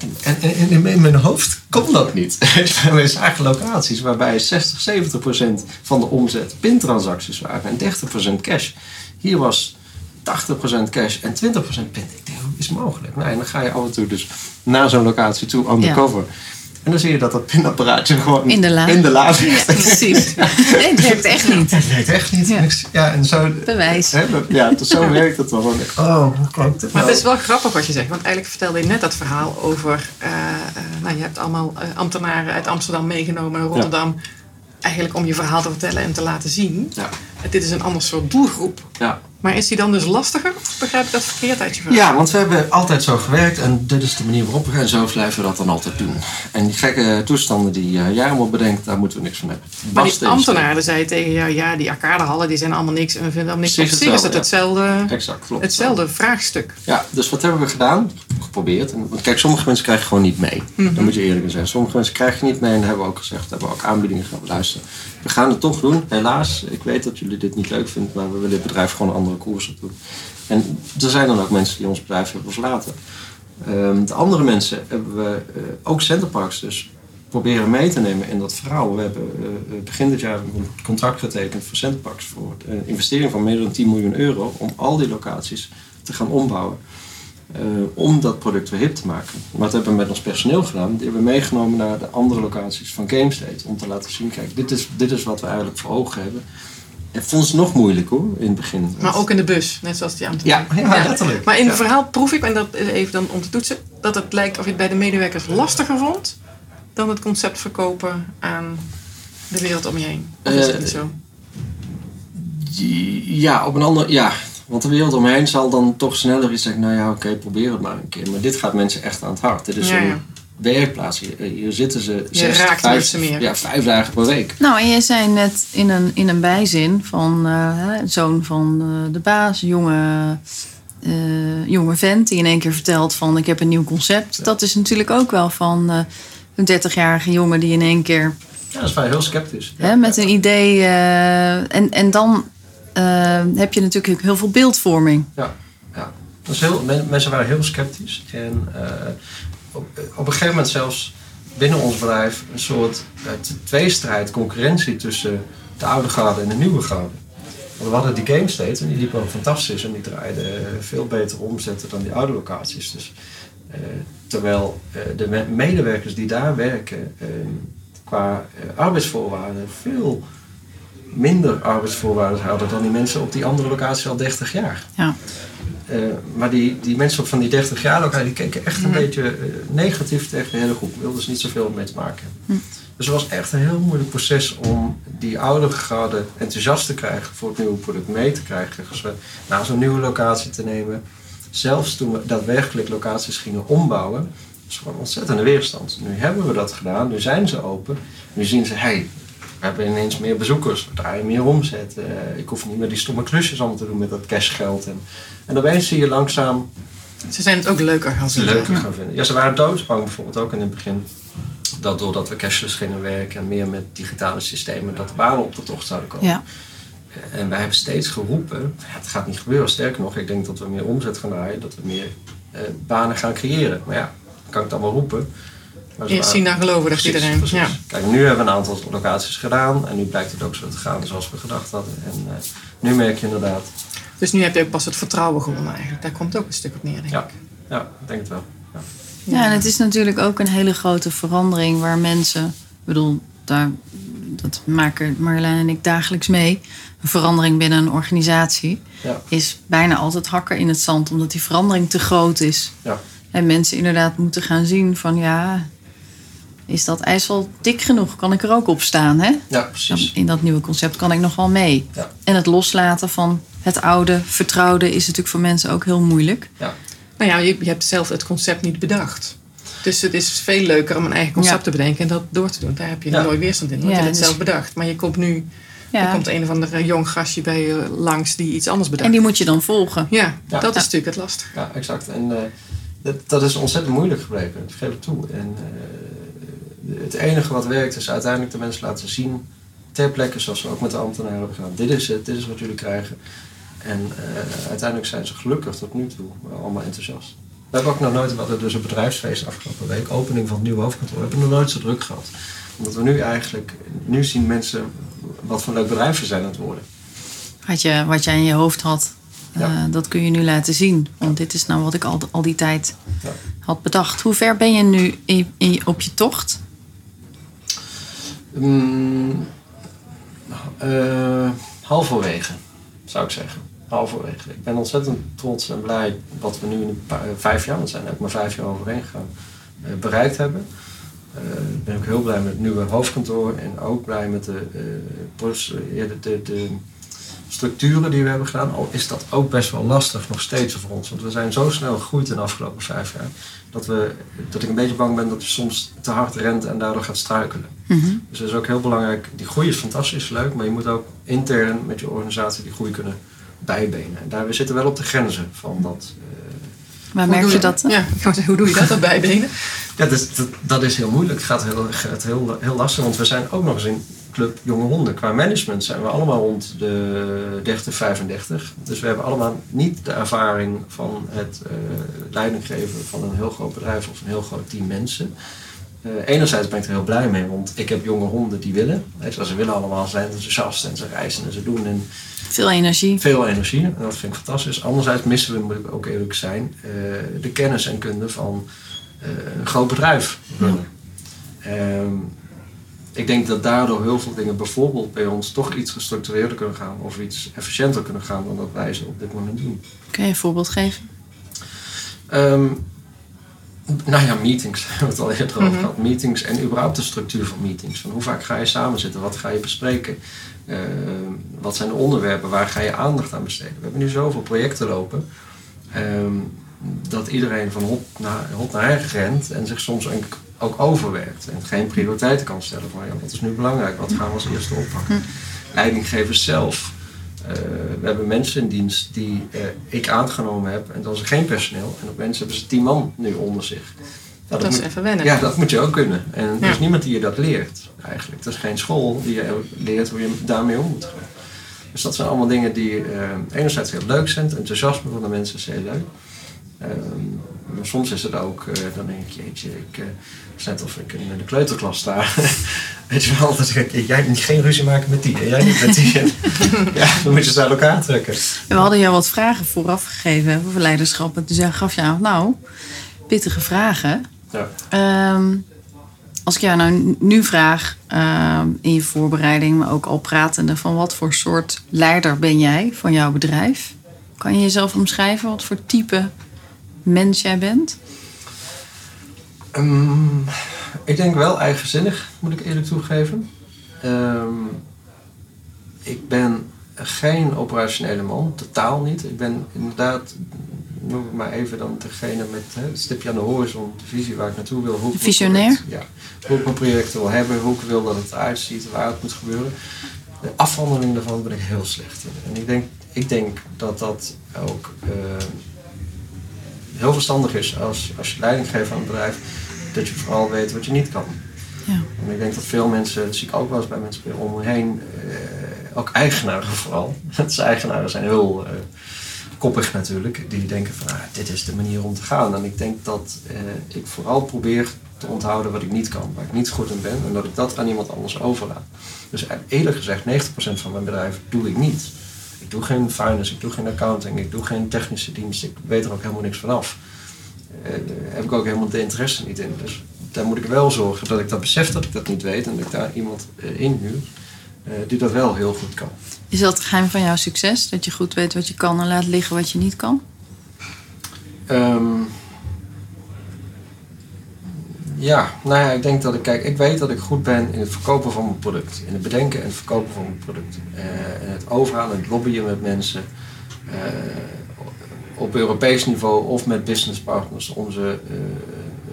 En, en, en in, mijn hoofd kon dat niet. We zagen locaties waarbij 60, 70 procent van de omzet pintransacties waren en 30 procent cash. Hier was 80 procent cash en 20 procent pin. Ik denk, hoe is mogelijk? Nou, en dan ga je af en toe dus naar zo'n locatie toe, undercover. En dan zie je dat dat pinapparaatje gewoon In de la. in de la ligt. Ja, precies. Nee, het werkt echt niet. Het werkt echt niet. Ja. En ik- Ja, en zo, Bewijs. Hè, dat- ja, dus zo werkt het dan. Oh, hoe kan het Maar het is wel grappig wat je zegt. Want eigenlijk vertelde je net dat verhaal over... eh, eh, nou, je hebt allemaal eh, ambtenaren uit Amsterdam meegenomen en Rotterdam. Eigenlijk om je verhaal te vertellen en te laten zien. Ja, Dit is een ander soort doelgroep. ja. Maar is die dan dus lastiger? Of begrijp ik dat verkeerd uit je verhaal? Ja, want we hebben altijd zo gewerkt en dit is de manier waarop we gaan. En zo blijven we dat dan altijd doen. En die gekke toestanden die uh, Jarmo bedenkt, daar moeten we niks van hebben. Maar die ambtenaren zeiden tegen jou... Ja, die arcadehallen die zijn allemaal niks. En we vinden allemaal niks. Precies Op zich is het hetzelfde, Exact, klopt. hetzelfde vraagstuk. Ja, dus wat hebben we gedaan? Geprobeerd. En, want kijk, sommige mensen krijgen gewoon niet mee. Mhm. Dan moet je eerlijk zijn. Sommige mensen krijgen niet mee en dat hebben we ook gezegd. hebben we ook aanbiedingen gaan luisteren. We gaan het toch doen. Helaas, ik weet dat jullie dit niet leuk vinden, maar we willen het bedrijf gewoon een andere koers op doen. En er zijn dan ook mensen die ons bedrijf hebben verlaten. Ehm, de andere mensen hebben we eh, ook Centerparks dus proberen mee te nemen in dat verhaal. We hebben eh, begin dit jaar een contract getekend voor Centerparks voor een investering van meer dan 10 miljoen euro om al die locaties te gaan ombouwen. Eh, om dat product weer hip te maken. Wat hebben we met ons personeel gedaan? Die hebben we meegenomen naar de andere locaties van GameState. Om te laten zien, kijk, dit is, dit is wat we eigenlijk voor ogen hebben. En ik vond het nog moeilijk hoor, in het begin. Maar ook in de bus, net zoals die ambtenaren. Ja, ja, letterlijk. Maar in het Ja. verhaal proef ik, en dat even dan om te toetsen, dat het lijkt of je het bij de medewerkers lastiger vond dan het concept verkopen aan de wereld om je heen? Of is dat Eh, niet zo? Ja, op een andere... Ja, want de wereld omheen zal dan toch sneller iets zeggen... Nou ja, oké, probeer het maar een keer. Maar dit gaat mensen echt aan het hart. Dit is Ja, een ja. werkplaats. Hier, hier zitten ze Je zes, raakt vijf, meer. Ja, vijf dagen per week. Nou, en jij zei net in een, in een bijzin van eh, hè, zoon van eh, de baas, jonge, eh, jonge vent die in één keer vertelt van ik heb een nieuw concept. Dat is natuurlijk ook wel van eh, een 30-jarige jongen die in één keer Ja, dat is wel heel sceptisch. hè, met een idee. eh, en, en dan eh, heb je natuurlijk heel veel beeldvorming. Ja, ja. Is heel, men- mensen waren heel sceptisch. En eh, op, op een gegeven moment zelfs binnen ons bedrijf een soort eh, tweestrijd, concurrentie tussen de oude garde en de nieuwe garde. Want we hadden die game states en die liepen fantastisch en die draaiden eh, veel beter omzetten dan die oude locaties. Dus, terwijl de me- medewerkers die daar werken qua arbeidsvoorwaarden veel minder arbeidsvoorwaarden hadden dan die mensen op die andere locatie al 30 jaar. Ja. Eh, maar die, die mensen op van die 30 jaar locatie, die keken echt een beetje eh, negatief tegen de hele groep. Wilden ze niet zoveel mee te maken hebben. Dus het was echt een heel moeilijk proces om die oudere garde enthousiast te krijgen voor het nieuwe product mee te krijgen. Dus we naar zo'n nieuwe locatie te nemen. Zelfs toen we daadwerkelijk locaties gingen ombouwen, was gewoon ontzettende weerstand. Nu hebben we dat gedaan, nu zijn ze open. Nu zien ze, hey, we hebben ineens meer bezoekers, we draaien meer omzet. eh, ik hoef niet meer die stomme klusjes allemaal te doen met dat cashgeld. En, en opeens zie je langzaam Ze zijn het ook leuker gaan ze zien. leuker gaan vinden. Ja, ze waren doodsbang bijvoorbeeld ook in het begin. Dat doordat we cashless gingen werken en meer met digitale systemen, dat de banen op de tocht zouden komen. Ja. En wij hebben steeds geroepen, het gaat niet gebeuren. Sterker nog, ik denk dat we meer omzet gaan draaien, dat we meer eh, banen gaan creëren. Maar ja, kan ik dan wel roepen. Eerst zien dan geloven, dacht Precies, iedereen. precies. Ja. Kijk, nu hebben we een aantal locaties gedaan en nu blijkt het ook zo te gaan zoals we gedacht hadden. En eh, nu merk je inderdaad, Dus nu heb je ook pas het vertrouwen gewonnen eigenlijk. Daar komt ook een stuk op neer, denk ik. ja, ja, ik denk het wel. Ja. Ja, en het is natuurlijk ook een hele grote verandering waar mensen, ik bedoel, daar, dat maken Marjolein en ik dagelijks mee. Een verandering binnen een organisatie Ja. is bijna altijd hakken in het zand, omdat die verandering te groot is. Ja. En mensen inderdaad moeten gaan zien van ja, is dat ijs wel dik genoeg? Kan ik er ook op staan? Hè? ja, precies. In dat nieuwe concept kan ik nog wel mee. Ja. En het loslaten van het oude, vertrouwde is natuurlijk voor mensen ook heel moeilijk. Nou ja, je, je hebt zelf het concept niet bedacht. Dus het is veel leuker om een eigen concept Ja. te bedenken en dat door te doen. Daar heb je Ja. nooit weerstand in, want Ja, je hebt het dus- zelf bedacht. Maar je komt nu, er Ja. komt een of ander jong gastje bij je langs die iets anders bedacht. En die moet je dan volgen. Ja, Ja. dat Ja. is natuurlijk het lastig. Ja, exact. En eh, dat, dat is ontzettend moeilijk gebleken, dat geef ik toe. En eh, het enige wat werkt is uiteindelijk de mensen laten zien, ter plekke, zoals we ook met de ambtenaren hebben gedaan. Dit is het, dit is wat jullie krijgen. En eh, uiteindelijk zijn ze gelukkig tot nu toe allemaal enthousiast. We hebben ook nog nooit, we hadden dus een bedrijfsfeest afgelopen week, opening van het nieuwe hoofdkantoor. We hebben nog nooit zo druk gehad. Omdat we nu eigenlijk, nu zien mensen wat voor leuk bedrijf ze zijn aan het worden. Wat, je, wat jij in je hoofd had, Ja. eh, dat kun je nu laten zien. Want dit is nou wat ik al, al die tijd Ja. had bedacht. Hoe ver ben je nu in, in, op je tocht? Eh, halverwege, zou ik zeggen. Halverwege. Ik ben ontzettend trots en blij wat we nu in paar- vijf jaar, want zijn ook maar vijf jaar overheen gegaan, eh, bereikt hebben. Eh, Ik ben ook heel blij met het nieuwe hoofdkantoor en ook blij met de, eh, eh, de, de, de structuren die we hebben gedaan. Al is dat ook best wel lastig nog steeds voor ons. Want we zijn zo snel gegroeid in de afgelopen vijf jaar. Dat, we, dat ik een beetje bang ben dat je soms te hard rent en daardoor gaat struikelen. Dus dat is ook heel belangrijk. Die groei is fantastisch leuk, maar je moet ook intern met je organisatie die groei kunnen bijbenen. En daar we zitten wel op de grenzen van dat. eh, Waar Hoe merk je dat? Ja, zeggen, hoe doe je dat, dat bijbenen? ja, dat, is- dat, dat is heel moeilijk. Het gaat heel, gaat heel, heel lastig, want we zijn ook nog eens in Club Jonge Honden. Qua management zijn we allemaal rond de 30, 35. Dus we hebben allemaal niet de ervaring van het eh leiding geven van een heel groot bedrijf of een heel groot team mensen. Eh, enerzijds ben ik er heel blij mee, want ik heb jonge honden die willen. Weet je, Ze willen allemaal zijn enthousiast en ze reizen en ze doen. En Veel energie. veel energie en dat vind ik fantastisch. Anderzijds missen we, moet ik ook eerlijk zijn, eh, de kennis en kunde van een groot bedrijf runnen. Ik denk dat daardoor heel veel dingen bijvoorbeeld bij ons toch iets gestructureerder kunnen gaan of iets efficiënter kunnen gaan dan dat wij ze op dit moment doen. Kun je een voorbeeld geven? Ehm, Nou ja, meetings. We hebben het al eerder over gehad. Meetings en überhaupt de structuur van meetings. Van hoe vaak ga je samen zitten? Wat ga je bespreken? Uh, wat zijn de onderwerpen? Waar ga je aandacht aan besteden? We hebben nu zoveel projecten lopen. Um, dat iedereen van hot naar, hot naar her rent en zich soms ook overwerkt. En geen prioriteiten kan stellen van ja, wat is nu belangrijk? Wat gaan we als eerste oppakken? Leidinggevers zelf. Uh, we hebben mensen in dienst die uh, ik aangenomen heb en dan is er geen personeel. En op mensen hebben ze tien man nu onder zich. Nou, dat, is even wennen. Ja, dat moet je ook kunnen. En er is niemand die je dat leert eigenlijk. Er is geen school die je leert hoe je daarmee om moet gaan. Dus dat zijn allemaal dingen die uh, enerzijds heel leuk zijn. Het enthousiasme van de mensen is heel leuk. Um, maar soms is het ook, uh, dan denk ik, jeetje, ik, uh, net of ik in de kleuterklas sta. Weet je wel, dat ik, jij moet geen ruzie maken met die en jij niet met die. ja, dan moet je ze uit elkaar trekken. We hadden jou wat vragen vooraf gegeven over leiderschap. En toen gaf je aan, nou, pittige vragen. Ja. Um, als ik jou nou nu vraag, uh, in je voorbereiding, maar ook al pratende, van wat voor soort leider ben jij van jouw bedrijf? Kan je jezelf omschrijven? Wat voor type mens jij bent? Um, ik denk wel eigenzinnig, moet ik eerlijk toegeven. Um, ik ben geen operationele man, totaal niet. Ik ben inderdaad, noem ik maar even dan degene met hè, het stipje aan de horizon, de visie waar ik naartoe wil. Hoe Visionair? ja, hoe ik mijn projecten wil hebben, hoe ik wil dat het eruit ziet, waar het moet gebeuren. De afhandeling daarvan ben ik heel slecht in. En ik denk, ik denk dat dat ook uh, heel verstandig is als, als je leiding geeft aan een bedrijf, dat je vooral weet wat je niet kan. Ja. En ik denk dat veel mensen, dat zie ik ook wel eens bij mensen om me heen, uh, ook eigenaren vooral. Dat eigenaren zijn heel uh, koppig natuurlijk, die denken van ah, dit is de manier om te gaan. En ik denk dat uh, ik vooral probeer te onthouden wat ik niet kan, waar ik niet goed in ben en dat ik dat aan iemand anders overlaat. Dus eerlijk gezegd, 90% van mijn bedrijf doe ik niet. Ik doe geen finance, ik doe geen accounting, ik doe geen technische dienst, ik weet er ook helemaal niks van af. Uh, daar heb ik ook helemaal de interesse niet in. Dus daar moet ik wel zorgen dat ik dat besef dat ik dat niet weet en dat ik daar iemand uh, in huur uh, die dat wel heel goed kan. Is dat het geheim van jouw succes? Dat je goed weet wat je kan en laat liggen wat je niet kan? Um, ja, nou ja, ik denk dat ik, kijk, ik weet dat ik goed ben in het verkopen van mijn product. In het bedenken en het verkopen van mijn product. Uh, het overhalen, het lobbyen met mensen. Uh, op Europees niveau of met businesspartners om ze uh,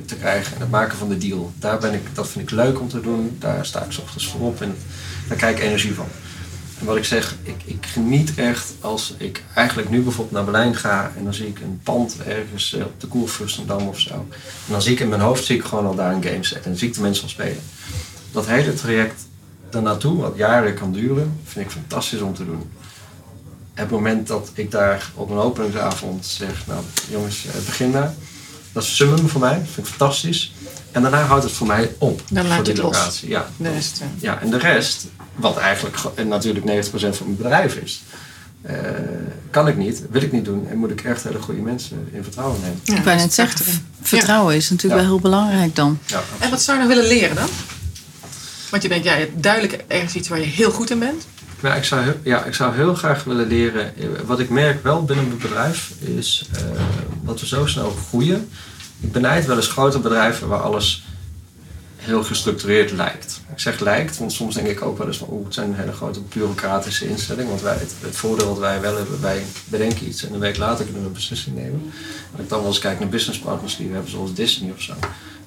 te krijgen. En het maken van de deal. Daar ben ik, dat vind ik leuk om te doen. Daar sta ik ochtends voor op en daar krijg ik energie van. En wat ik zeg, ik, ik geniet echt als ik eigenlijk nu bijvoorbeeld naar Berlijn ga en dan zie ik een pand ergens op de Koerfürstendam of zo. En dan zie ik in mijn hoofd zie ik gewoon al daar een game set en dan zie ik de mensen al spelen. Dat hele traject daarnaartoe, wat jaren kan duren, vind ik fantastisch om te doen. het moment dat ik daar op een openingsavond zeg, nou jongens, begin maar. Dat is summum voor mij, dat vind ik fantastisch. En daarna houdt het voor mij op. Dan laat voor je los. locatie. Ja. De rest, ja. ja, en de rest, wat eigenlijk ge- natuurlijk 90% van mijn bedrijf is, eh, kan ik niet, wil ik niet doen en moet ik echt hele goede mensen in vertrouwen nemen. Ja, ik wou dat net zeggen, prachtig. vertrouwen is natuurlijk Ja. wel heel belangrijk dan. Ja, En wat zou je nou willen leren dan? Want je denkt, ja, je hebt duidelijk ergens iets waar je heel goed in bent. Maar ik zou, heel- ja, ik zou heel graag willen leren. eh, Wat ik merk wel binnen mijn bedrijf is eh, dat we zo snel groeien. Ik benijd wel eens grote bedrijven waar alles heel gestructureerd lijkt. Ik zeg lijkt, want soms denk ik ook wel eens van oeh, het zijn hele grote bureaucratische instellingen. Want wij, het, voordeel dat wij wel hebben, wij bedenken iets en een week later kunnen we een beslissing nemen. En ik dan wel eens kijk naar businesspartners die we hebben, zoals Disney of zo.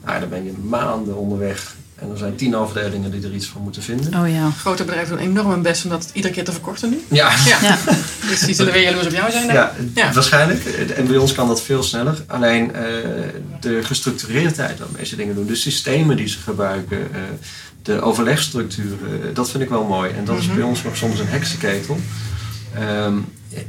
Nou, dan ben je maanden onderweg. En er zijn tien afdelingen die er iets van moeten vinden. Oh ja. Grote bedrijven doen enorm hun best om dat iedere keer te verkorten nu. Ja, Ja. Ja. Dus die zullen weer jaloers op jou zijn. dan. Ja, Ja. waarschijnlijk. En bij ons kan dat veel sneller. Alleen eh, de gestructureerdheid waarmee ze dingen doen, de systemen die ze gebruiken, eh, de overlegstructuren, eh, dat vind ik wel mooi. En dat is Mhm. bij ons nog soms een heksenketel. Ehm,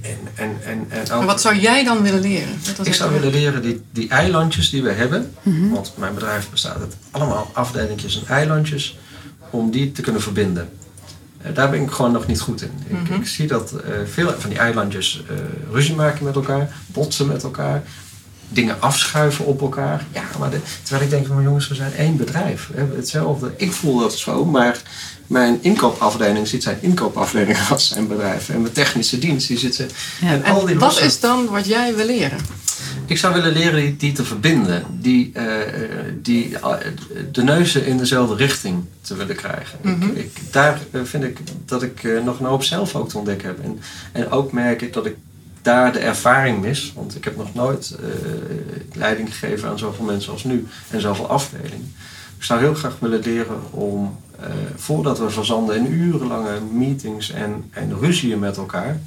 en, en, en, en ook- Maar wat zou jij dan willen leren? Ik zou willen leren die, die eilandjes die we hebben, Mhm. want mijn bedrijf bestaat uit allemaal afdelingjes en eilandjes, om die te kunnen verbinden. Eh, daar ben ik gewoon nog niet goed in. Ik, Mhm. ik zie dat eh, veel van die eilandjes eh, ruzie maken met elkaar, botsen met elkaar, dingen afschuiven op elkaar. Ja, maar de- terwijl ik denk van jongens, we zijn één bedrijf. We hebben hetzelfde. Ik voel dat zo, maar mijn inkoopafdeling ziet zijn inkoopafdeling als zijn bedrijf. En mijn technische dienst die zit ze. Ja. en al die wat losse- is dan wat jij wil leren? Ik zou willen leren die, die te verbinden. Die, eh, die eh, de neuzen in dezelfde richting te willen krijgen. Mhm. ik, ik, daar eh, vind ik dat ik nog een hoop zelf ook te ontdekken heb. En, en ook merk ik dat ik daar de ervaring mis. Want ik heb nog nooit eh, leiding gegeven aan zoveel mensen als nu. En zoveel afdelingen. Ik zou heel graag willen leren om, eh, voordat we verzanden in urenlange meetings en, en ruzieën met elkaar...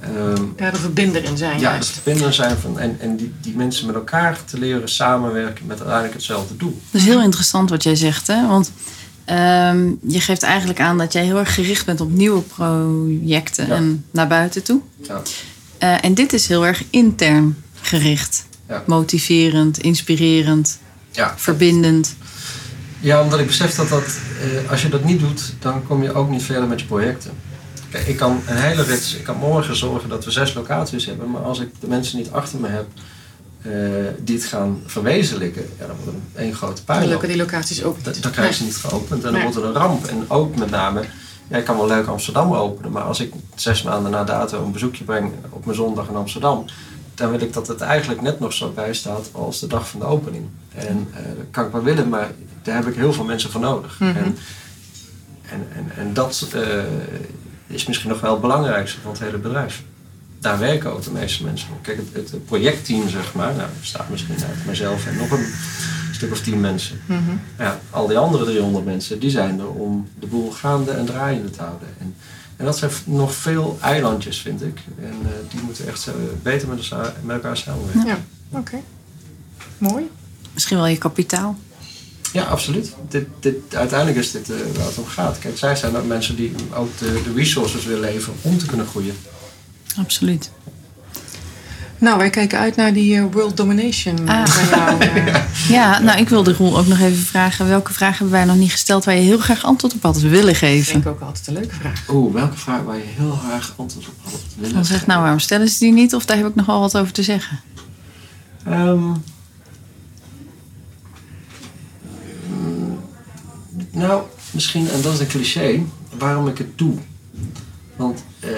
ehm, Ja, de verbinder in zijn ja, juist. het verbinden zijn van, en, en die, die mensen met elkaar te leren samenwerken met uiteindelijk hetzelfde doel. Dat is heel interessant wat jij zegt, hè? Want ehm, je geeft eigenlijk aan dat jij heel erg gericht bent op nieuwe projecten Ja. en naar buiten toe. Ja. Eh, en dit is heel erg intern gericht. Ja. Motiverend, inspirerend, Ja. verbindend. ja, omdat ik besef dat, dat eh, als je dat niet doet, dan kom je ook niet verder met je projecten. Kijk, ik kan een hele rits, ik kan morgen zorgen dat we zes locaties hebben, maar als ik de mensen niet achter me heb eh, die het gaan verwezenlijken, ja, dan wordt het een grote Dan puinhoop. lukken die locaties ook Dan, niet. dan krijg je ze niet geopend en dan Nee. wordt het een ramp. En ook met name, ja, ik kan wel leuk Amsterdam openen, maar als ik zes maanden na dato een bezoekje breng op mijn zondag in Amsterdam, dan wil ik dat het eigenlijk net nog zo bij staat als de dag van de opening. En eh, dat kan ik wel willen, maar daar heb ik heel veel mensen voor nodig. Mhm. en, en, en, en dat eh, is misschien nog wel het belangrijkste van het hele bedrijf. Daar werken ook de meeste mensen voor. Kijk, het, het projectteam, zeg maar, nou, bestaat misschien uit mezelf en nog een stuk of tien mensen. Ja, al die andere 300 mensen, die zijn er om de boel gaande en draaiende te houden. En, en dat zijn nog veel eilandjes, vind ik. En eh, die moeten echt eh, beter met, elkaar- met elkaar samenwerken. Ja, oké. Mooi. Misschien wel je kapitaal. Ja, absoluut. Dit, dit, uiteindelijk is dit eh, waar het om gaat. Kijk, zij zijn ook mensen die ook de, de resources willen leveren om te kunnen groeien. Absoluut. Nou, wij kijken uit naar die eh, World Domination Ah. van jou. eh. Ja, nou, ik wilde Roel ook nog even vragen... welke vragen hebben wij nog niet gesteld... waar je heel graag antwoord op had willen Dat geven? vind ik ook altijd een leuke vraag. Oeh, welke vraag waar je heel graag antwoord op had willen Dan zeg geven? nou, waarom stellen ze die niet? Of daar heb ik nog wel wat over te zeggen. Ehm, nou, misschien, en dat is een cliché, waarom ik het doe. Want eh,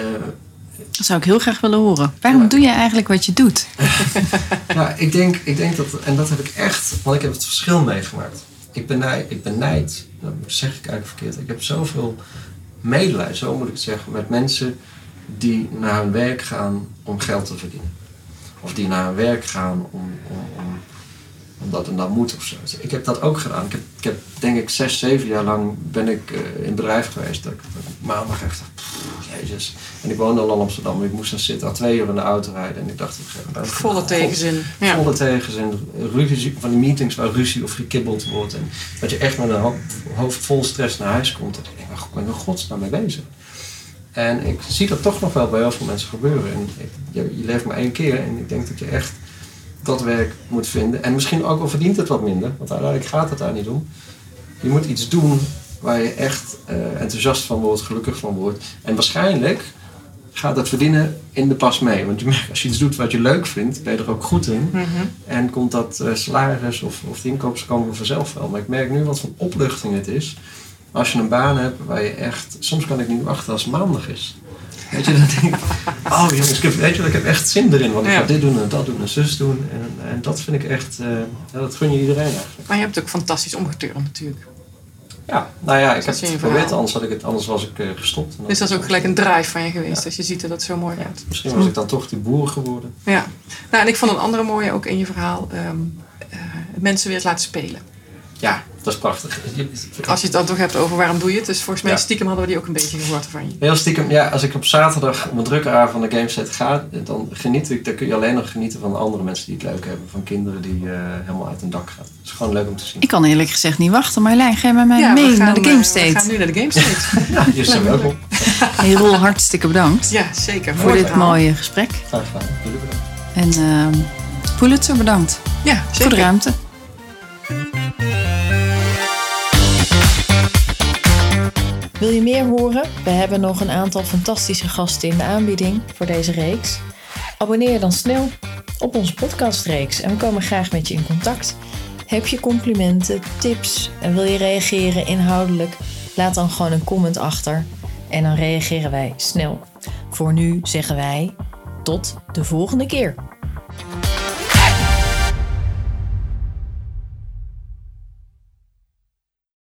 Dat zou ik heel graag willen horen. Waarom Ja. doe je eigenlijk wat je doet? ja, ik, denk, ik denk dat, en dat heb ik echt, want ik heb het verschil meegemaakt. Ik benijd, ik benijd dat zeg ik eigenlijk verkeerd, ik heb zoveel medelijden, zo moet ik het zeggen, met mensen die naar hun werk gaan om geld te verdienen. Of die naar hun werk gaan om, om, om, omdat het dan moet of zo. Ik heb dat ook gedaan. Ik heb, ik heb denk ik zes, zeven jaar lang ben ik eh, in bedrijf geweest. Dat ik ik maandag echt dacht, jezus. En ik woonde al in Amsterdam. Ik moest dan zitten, al twee uur in de auto rijden. En ik dacht moment... Volle God, tegenzin. Ja. Volle tegenzin. Ruzie, van die meetings waar ruzie of gekibbeld wordt. En dat je echt met een ho- hoofd vol stress naar huis komt. Dat ik denk, waar ben ik in godsnaam mee bezig? En ik zie dat toch nog wel bij heel veel mensen gebeuren. En ik, je, je leeft maar één keer. En ik denk dat je echt dat werk moet vinden. En misschien ook al verdient het wat minder. Want uiteindelijk gaat het daar niet om. Je moet iets doen waar je echt eh, enthousiast van wordt, gelukkig van wordt. En waarschijnlijk gaat dat verdienen in de pas mee. Want je merkt, als je iets doet wat je leuk vindt, ben je er ook goed in. Mhm. En komt dat eh, salaris of, of de inkomsten komen vanzelf wel. Maar ik merk nu wat voor opluchting het is. Als je een baan hebt waar je echt... Soms kan ik niet wachten als het maandag is. Weet je, denk ik... Oh jongens, ik heb, weet je, ik heb echt zin erin. Want ik Ja. ga dit doen en dat doen en zus doen. En, en dat vind ik echt... eh, ja, dat gun je iedereen eigenlijk. Maar je hebt het ook fantastisch omgeturnd natuurlijk. Ja, nou ja, ik Dat heb het geprobeerd. Anders, had ik het, anders was ik eh, gestopt. En Dus dat is ook gelijk een drive van je geweest. Ja. Als je ziet dat het zo mooi gaat. Misschien was ik dan toch die boer geworden. Ja. Nou, en ik vond een andere mooie ook in je verhaal. ehm, eh, mensen weer laten spelen. Ja, dat is prachtig. Als je het dan toch hebt over waarom doe je het. Dus volgens mij Ja. stiekem hadden we die ook een beetje gehoord van je. Heel stiekem, ja, als ik op zaterdag op een drukke avond van de gameset ga, dan geniet ik, dan kun je alleen nog genieten van andere mensen die het leuk hebben. Van kinderen die eh, helemaal uit hun dak gaan. Het is gewoon leuk om te zien. Ik kan eerlijk gezegd niet wachten. Marlijn, ga je met mij Ja, mee gaan, naar de eh, Game We State? gaan nu naar de Game State. Ja, je is er welkom. Hey Roel, hartstikke bedankt ja, zeker. voor dit verhaal. mooie gesprek. Graag gedaan. Jullie bedankt. En ehm Pulitzer, bedankt Ja, voor de zeker. ruimte. Wil je meer horen? We hebben nog een aantal fantastische gasten in de aanbieding voor deze reeks. Abonneer dan snel op onze podcastreeks en we komen graag met je in contact. Heb je complimenten, tips en wil je reageren inhoudelijk? Laat dan gewoon een comment achter en dan reageren wij snel. Voor nu zeggen wij tot de volgende keer.